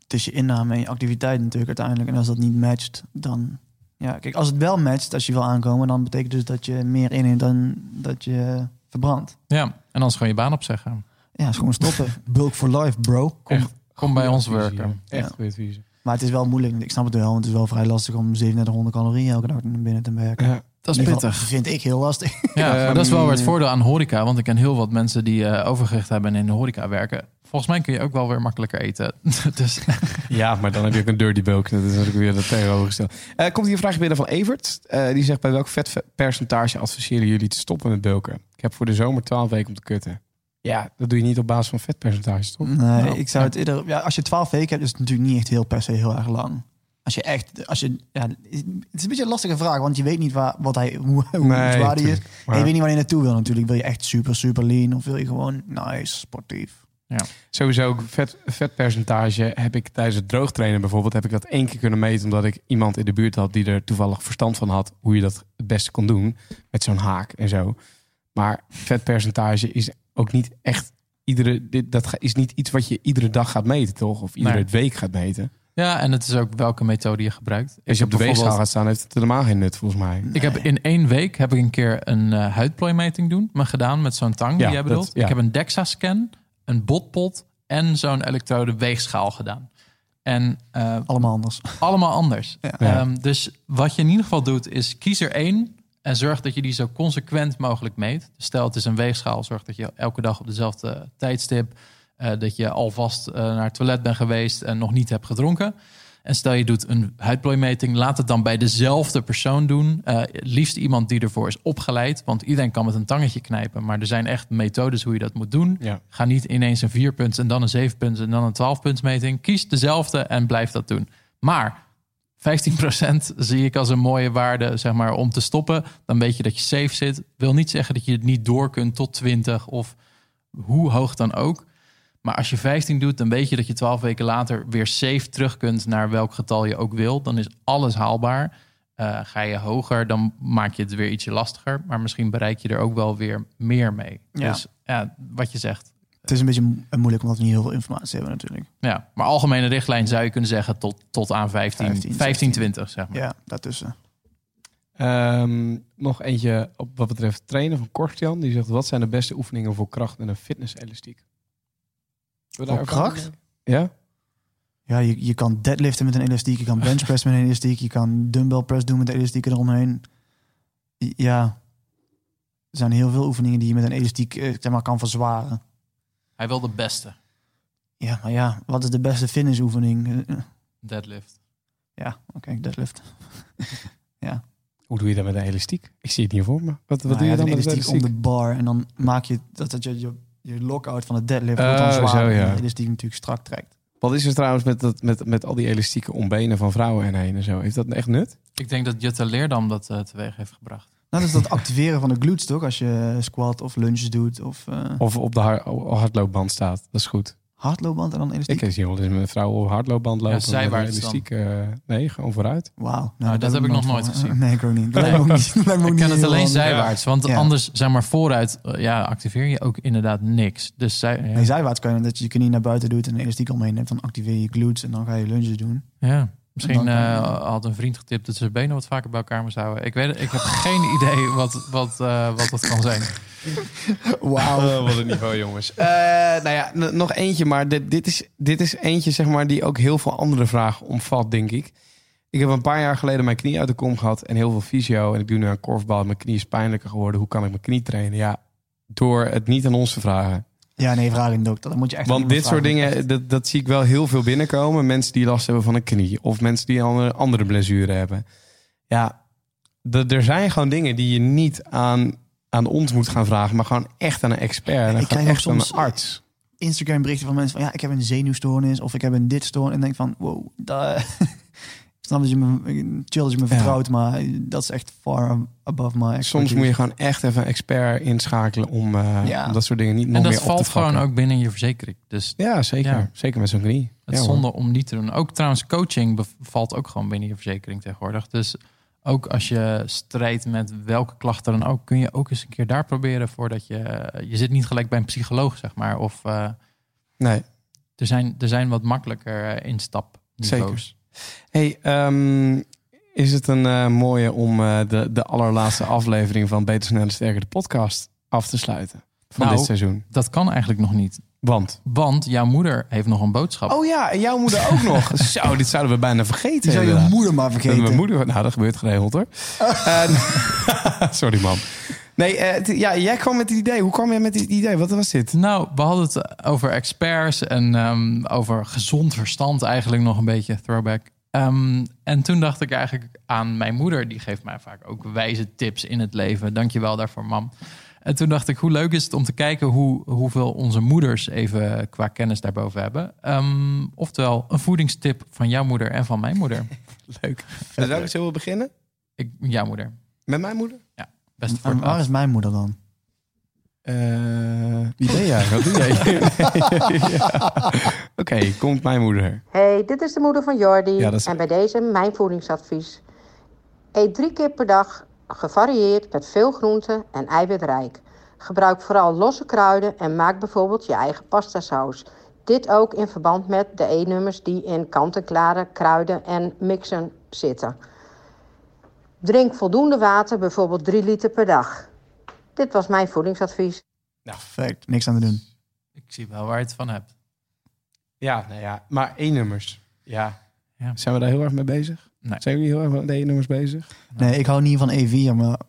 Het is je inname en je activiteit natuurlijk uiteindelijk. En als dat niet matcht, dan... Ja, kijk, als het wel matcht, als je wil aankomen, dan betekent dus dat je meer inneemt dan dat je verbrandt. Ja, en anders gewoon je baan opzeggen. Ja, is gewoon stoppen. Bulk for life, bro. Kom, Echt kom bij ons werken. ja. Echt Ja. goede visie. Maar het is wel moeilijk. Ik snap het wel, want het is wel vrij lastig om 3700 calorieën elke dag naar binnen te werken. Ja. Dat is pittig. vind ik heel lastig. Ja, maar dat is wel weer het Ehm, voordeel aan horeca. Want ik ken heel wat mensen die eh, overgewicht hebben en in de horeca werken. Volgens mij kun je ook wel weer makkelijker eten. dus ja, maar dan heb je ook een dirty bulk. Dat is natuurlijk weer het tegenovergestelde. Eh komt hier een vraag binnen van Evert. Eh, die zegt, bij welk vetpercentage adviseren jullie te stoppen met bulken? Ik heb voor de zomer 12 weken om te kutten. Ja, dat doe je niet op basis van vetpercentages, toch? Nee, Nou, ik zou ja. het eerder... Ja, als je 12 weken hebt, is het natuurlijk niet echt heel per se heel erg lang. Als je echt... Als je, ja, het is een beetje een lastige vraag, want je weet niet waar, wat hij, hoe, hoe Nee, zwaar die is. En Maar je weet niet waar je naartoe wil natuurlijk. Wil je echt super, super lean of wil je gewoon nice, sportief? Sowieso ook vet, vetpercentage heb ik tijdens het droogtrainen bijvoorbeeld... heb ik dat één keer kunnen meten omdat ik iemand in de buurt had... die er toevallig verstand van had hoe je dat het beste kon doen. Met zo'n haak en zo. Maar vetpercentage is ook niet echt... Iedere, dit, dat is niet iets wat je iedere dag gaat meten, toch? Of iedere Nee. week gaat meten. Ja, en het is ook welke methode je gebruikt. Als je op de weegschaal bijvoorbeeld- gaat staan, heeft het helemaal geen nut, volgens mij. Ik heb in één week heb ik een keer een eh, huidplooimeting doen, maar gedaan met zo'n tang Ja, die jij dat- bedoelt. ja. Ik heb een DEXA-scan, een botpot en zo'n elektrode weegschaal gedaan. En eh, Allemaal anders. allemaal anders. Ja. Ehm, dus wat je in ieder geval doet, is kies er één en zorg dat je die zo consequent mogelijk meet. Dus stel het is een weegschaal, zorg dat je elke dag op dezelfde tijdstip, eh, dat je alvast eh, naar het toilet bent geweest en nog niet hebt gedronken. En stel je doet een huidplooimeting, laat het dan bij dezelfde persoon doen. Eh, liefst iemand die ervoor is opgeleid, want iedereen kan met een tangetje knijpen. Maar er zijn echt methodes hoe je dat moet doen. Ja. Ga niet ineens een vierpunts en dan een zevenpunts en dan een twaalfpuntsmeting. Kies dezelfde en blijf dat doen. Maar 15% zie ik als een mooie waarde zeg maar, om te stoppen. Dan weet je dat je safe zit. Wil niet zeggen dat je het niet door kunt tot 20 of hoe hoog dan ook. Maar als je 15 doet, dan weet je dat je 12 weken later weer safe terug kunt naar welk getal je ook wil. Dan is alles haalbaar. Eh, ga je hoger, dan maak je het weer ietsje lastiger. Maar misschien bereik je er ook wel weer meer mee. Ja. Dus ja, wat je zegt. Het is een beetje mo- moeilijk omdat we niet heel veel informatie hebben natuurlijk. Ja, maar algemene richtlijn zou je kunnen zeggen tot, tot aan 15, 15, 15, 20 zeg maar. Ja, daartussen. Ehm, nog eentje op wat betreft trainen van Kortjan. Die zegt, wat zijn de beste oefeningen voor kracht en een fitness-elastiek? Wil daar kracht? Ja? Ja, je, je kan deadliften met een elastiek, je kan benchpress met een elastiek, je kan dumbbell press doen met een elastiek eromheen. Ja, er zijn heel veel oefeningen die je met een elastiek eh, zeg maar, kan verzwaren. Hij wil de beste Ja, maar ja, wat is de beste fitnessoefening? Eh, deadlift. Ja, oké, deadlift. Hoe doe je dat met een elastiek? Ik zie het niet voor me. Wat, wat Nou doe ja, je dan met een elastiek elastiek? om de bar en dan maak je dat, dat je, je je lockout van het deadlift wordt dan zo, zwaar ja. en de elastiek natuurlijk strak trekt. Wat is er trouwens met, dat, met, met al die elastieken om benen van vrouwen en heen en zo? Heeft dat echt nut? Ik denk dat Jutta Leerdam dat eh, teweeg heeft gebracht. Nou, dat is dat activeren van de glutes toch? Als je squat of lunges doet of eh Of op de har- hardloopband staat? Dat is goed. Hardloopband en dan elastiek. Ik zie wel eens met vrouwen op hardloopband lopen. een zijwaarts dan. elastiek. eh, nee, gewoon vooruit. Wauw. Nou, dat heb ik nog nooit van- gezien. Nee, ik ook niet. Dat ook niet. ook niet het alleen handig. zijwaarts, want Ja. anders zeg maar vooruit eh, ja, activeer je ook inderdaad niks. Dus zij, ja. Nee, zijwaarts kan je dat je je knie naar buiten doet en een elastiek omheen hebt. Dan activeer je glutes en dan ga je lunges doen. Ja. Misschien eh, had een vriend getipt dat ze benen wat vaker bij elkaar moest houden. Ik weet ik heb geen idee wat, wat, eh, wat dat kan zijn. Wauw. wat een niveau, jongens. Eh, nou ja, nog eentje, maar dit, dit, is, dit is eentje zeg maar, die ook heel veel andere vragen omvat, denk ik. Ik heb een paar jaar geleden mijn knie uit de kom gehad en heel veel fysio. En ik doe nu aan korfbal. Mijn knie is pijnlijker geworden. Hoe kan ik mijn knie trainen? Ja, door het niet aan ons te vragen. Ja, nee, vraag in de dokter. Dan moet je echt Want dit soort dingen, dat, dat zie ik wel heel veel binnenkomen. Mensen die last hebben van een knie. Of mensen die een andere, andere blessure hebben. Ja, d- er zijn gewoon dingen die je niet aan, aan ons moet gaan vragen. Maar gewoon echt aan een expert. En Ik krijg echt aan soms- een arts. Instagram berichten van mensen van ja, ik heb een zenuwstoornis of ik heb een dit stoornis. En denk van wow, ik snap dat je me chill dat je me Ja. vertrouwt, maar dat is echt far above my Soms moet je gewoon echt even een expert inschakelen om, eh, Ja. om dat soort dingen niet nog En dat meer op valt te vakken. gewoon ook binnen je verzekering. Dus Ja, zeker. Ja. Zeker met zo'n knie. het Ja, is hoor. zonde om niet te doen. Ook trouwens, coaching valt ook gewoon binnen je verzekering tegenwoordig. Dus ook als je strijdt met welke klachten dan ook, kun je ook eens een keer daar proberen voordat je. Je zit niet gelijk bij een psycholoog, zeg maar. Of eh, Nee. er, zijn, er zijn wat makkelijker eh, instapniveaus. Hey, ehm, is het een eh, mooie om eh, de, de allerlaatste aflevering van Beter, Sneller, Sterker, de podcast af te sluiten? Van Nou, dit seizoen. Dat kan eigenlijk nog niet. Want? Want jouw moeder heeft nog een boodschap. Oh ja, en jouw moeder ook nog. Zo, dit zouden we bijna vergeten. Die zou je moeder maar En vergeten. Mijn moeder, nou dat gebeurt geregeld hoor. Sorry man. Nee, eh, het- ja, jij kwam met het idee. Hoe kwam jij met dit idee? Wat was dit? Nou, we hadden het over experts en ehm, over gezond verstand eigenlijk nog een beetje throwback. Ehm, en toen dacht ik eigenlijk aan mijn moeder. Die geeft mij vaak ook wijze tips in het leven. Dankjewel daarvoor, mam. En toen dacht ik, hoe leuk is het om te kijken hoe, hoeveel onze moeders even qua kennis daarboven hebben. Ehm, oftewel, een voedingstip van jouw moeder en van mijn moeder. Leuk. Zou ik zo beginnen? Ik, jouw moeder. Met mijn moeder? Best En waar is mijn moeder dan? Eh, wie ben jij? Wat doe jij? Ja. Oké, komt mijn moeder. Hey, dit is de moeder van Jordi. Ja, dat is- En bij deze mijn voedingsadvies. Eet drie keer per dag gevarieerd met veel groenten en eiwitrijk. Gebruik vooral losse kruiden en maak bijvoorbeeld je eigen pastasaus. Dit ook in verband met de E-nummers die in kant-en-klare kruiden en mixen zitten. Drink voldoende water, bijvoorbeeld 3 liter per dag. Dit was mijn voedingsadvies. Perfect, niks aan te doen. Ik zie wel waar je het van hebt. Ja, nou ja, maar E-nummers. Ja. Ja. Zijn we daar heel erg mee bezig? Nee. Zijn jullie heel erg met E-nummers bezig? Nee, ik hou niet van E4, maar...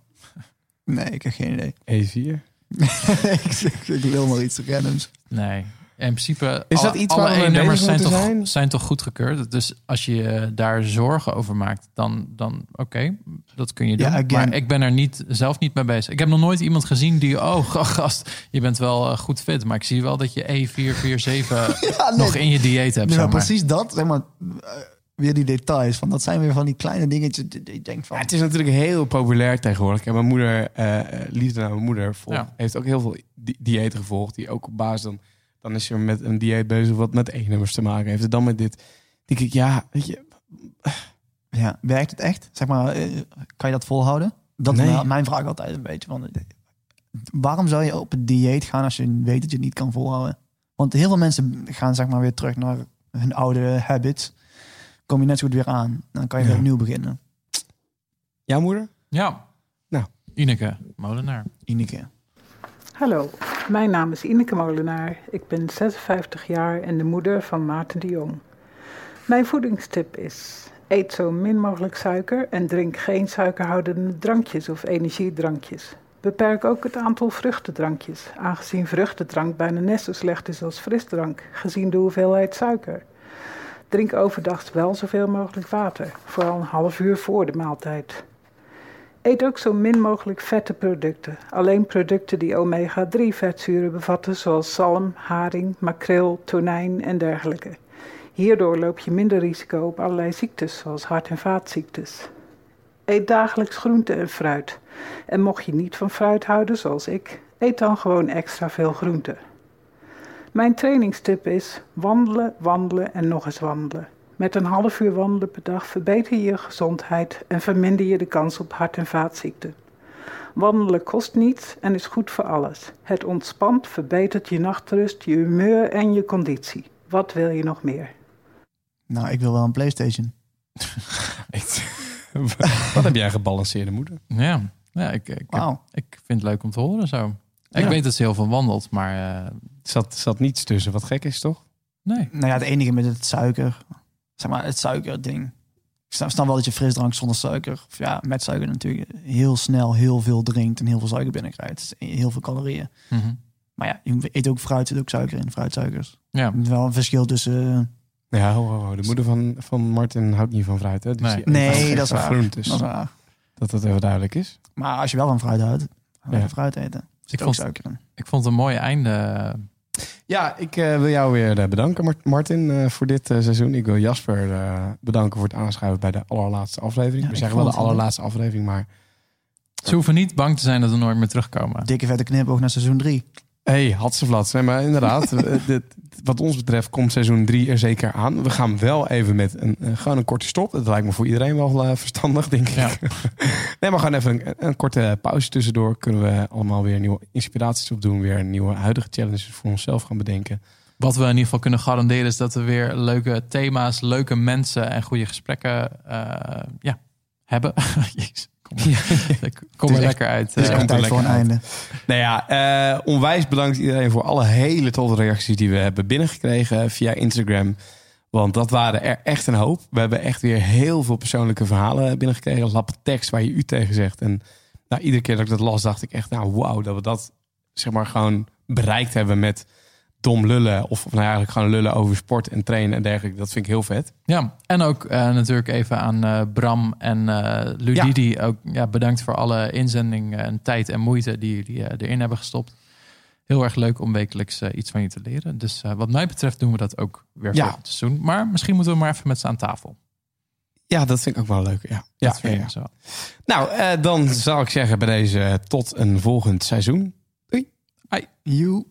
Nee, ik heb geen idee. E4? ik, ik, ik wil maar iets randoms. Nee. In principe, Is alle, dat iets alle waar we mee E-nummers bezig zijn toch, zijn? zijn toch goedgekeurd? Dus als je je daar zorgen over maakt, dan, dan oké, dat kun je doen. Ja, maar ik ben er niet, zelf niet mee bezig. Ik heb nog nooit iemand gezien die, oh gast, je bent wel eh, goed fit. Maar ik zie wel dat je E447 Ja, nee. nog in je dieet hebt. Nee, maar precies dat, zeg maar... eh, weer die details. Van, dat zijn weer van die kleine dingetjes die die ik denk van... Ja, het is natuurlijk heel populair tegenwoordig. En mijn moeder, eh, liefde naar mijn moeder, volgt, Ja. heeft ook heel veel di diëten gevolgd. Die ook op basis dan, dan is ze met een dieet bezig wat met E-nummers te maken heeft. En dan met dit. denk ik, ja, weet je, Ja, werkt het echt? Zeg maar, eh, kan je dat volhouden? Dat is Nee. mijn- mijn vraag altijd een beetje. Van, eh, waarom zou je op het dieet gaan als je weet dat je het niet kan volhouden? Want heel veel mensen gaan zeg maar weer terug naar hun oude habits. Kom je net zo goed weer aan. Dan kan je Ja. weer opnieuw beginnen. jouw moeder? Ja. Nou. Ineke, molenaar. Ineke. Hallo, mijn naam is Ineke Molenaar. Ik ben 56 jaar en de moeder van Maarten de Jong. Mijn voedingstip is: eet zo min mogelijk suiker en drink geen suikerhoudende drankjes of energiedrankjes. Beperk ook het aantal vruchtendrankjes, aangezien vruchtendrank bijna net zo slecht is als frisdrank, gezien de hoeveelheid suiker. Drink overdag wel zoveel mogelijk water, vooral een half uur voor de maaltijd. Eet ook zo min mogelijk vette producten. Alleen producten die omega-3 vetzuren bevatten, zoals zalm, haring, makreel, tonijn en dergelijke. Hierdoor loop je minder risico op allerlei ziektes, zoals hart- en vaatziektes. Eet dagelijks groente en fruit. En mocht je niet van fruit houden, zoals ik, eet dan gewoon extra veel groente. Mijn trainingstip is wandelen, wandelen en nog eens wandelen. Met een half uur wandelen per dag verbeter je je gezondheid en verminder je de kans op hart- en vaatziekten. Wandelen kost niets en is goed voor alles. Het ontspant, verbetert je nachtrust, je humeur en je conditie. Wat wil je nog meer? Nou, ik wil wel een Playstation. Wat heb jij gebalanceerde moeder? Ja, ja ik, ik, ik vind het leuk om te horen zo. Ik Ja. weet dat ze heel veel wandelt, maar eh, Zat, zat niets tussen, wat gek is toch? nee. Nou ja, het enige met het suiker. Zeg maar, het suikerding. Ik snap, wel dat je frisdrank zonder suiker, of ja, met suiker natuurlijk, heel snel heel veel drinkt en heel veel suiker binnenkrijgt. Heel veel calorieën. Mhm. Maar ja, je eet ook fruit, zit ook suiker in, fruitsuikers. Ja, Er is wel een verschil tussen... eh, Ja, ho, ho, ho. de moeder van, van Martin houdt niet van fruit. Hè? Dus Nee. dat is waar. groentes. dat is waar. Dat dat even duidelijk is. Maar als je wel van fruit houdt, dan Ja. fruit eten. Ik ook vond- suiker in. ik vond het een mooi einde. Ja, ik eh, wil jou weer eh, bedanken, Mart- Martin, eh, voor dit eh, seizoen. Ik wil Jasper eh, bedanken voor het aanschuiven bij de allerlaatste aflevering. Ja, we zeggen wel de allerlaatste aflevering, maar... Ze hoeven niet bang te zijn dat we nooit meer terugkomen. Dikke vette knipoog naar seizoen 3. Hey, Hatseflats. Nee, maar inderdaad, eh, dit, wat ons betreft komt seizoen 3 er zeker aan. We gaan wel even met een, eh, gewoon een korte stop. Dat lijkt me voor iedereen wel eh, verstandig, denk ik. Ja. nee, maar gewoon even een, een korte pauze tussendoor. Kunnen we allemaal weer nieuwe inspiraties opdoen. Weer nieuwe huidige challenges voor onszelf gaan bedenken. Wat we in ieder geval kunnen garanderen is dat we weer leuke thema's, leuke mensen en goede gesprekken ja, hebben. Jezus, kom, kom er lekker uit. Het is eh, er tijd voor een uit. einde. Nou ja, eh, onwijs bedankt iedereen voor alle hele tolle reacties die we hebben binnengekregen via Instagram. Want dat waren er echt een hoop. We hebben echt weer heel veel persoonlijke verhalen binnengekregen. Lappe tekst waar je u tegen zegt. En nou, iedere keer dat ik dat las, dacht ik echt, nou wauw, dat we dat zeg maar gewoon bereikt hebben met dom lullen. Of nou eigenlijk gewoon lullen over sport en trainen en dergelijke. Dat vind ik heel vet. Ja, en ook eh, natuurlijk even aan eh, Bram en eh Ludidi. Ook ja, bedankt voor alle inzending en tijd en moeite die jullie erin hebben gestopt. Heel erg leuk om wekelijks iets van je te leren. Dus wat mij betreft doen we dat ook weer Ja. volgend seizoen. Maar misschien moeten we maar even met ze aan tafel. Ja, dat vind ik ook wel leuk. Ja, ja, Dat vind ja, zo. Nou, dan zal ik zeggen bij deze tot een volgend seizoen. You.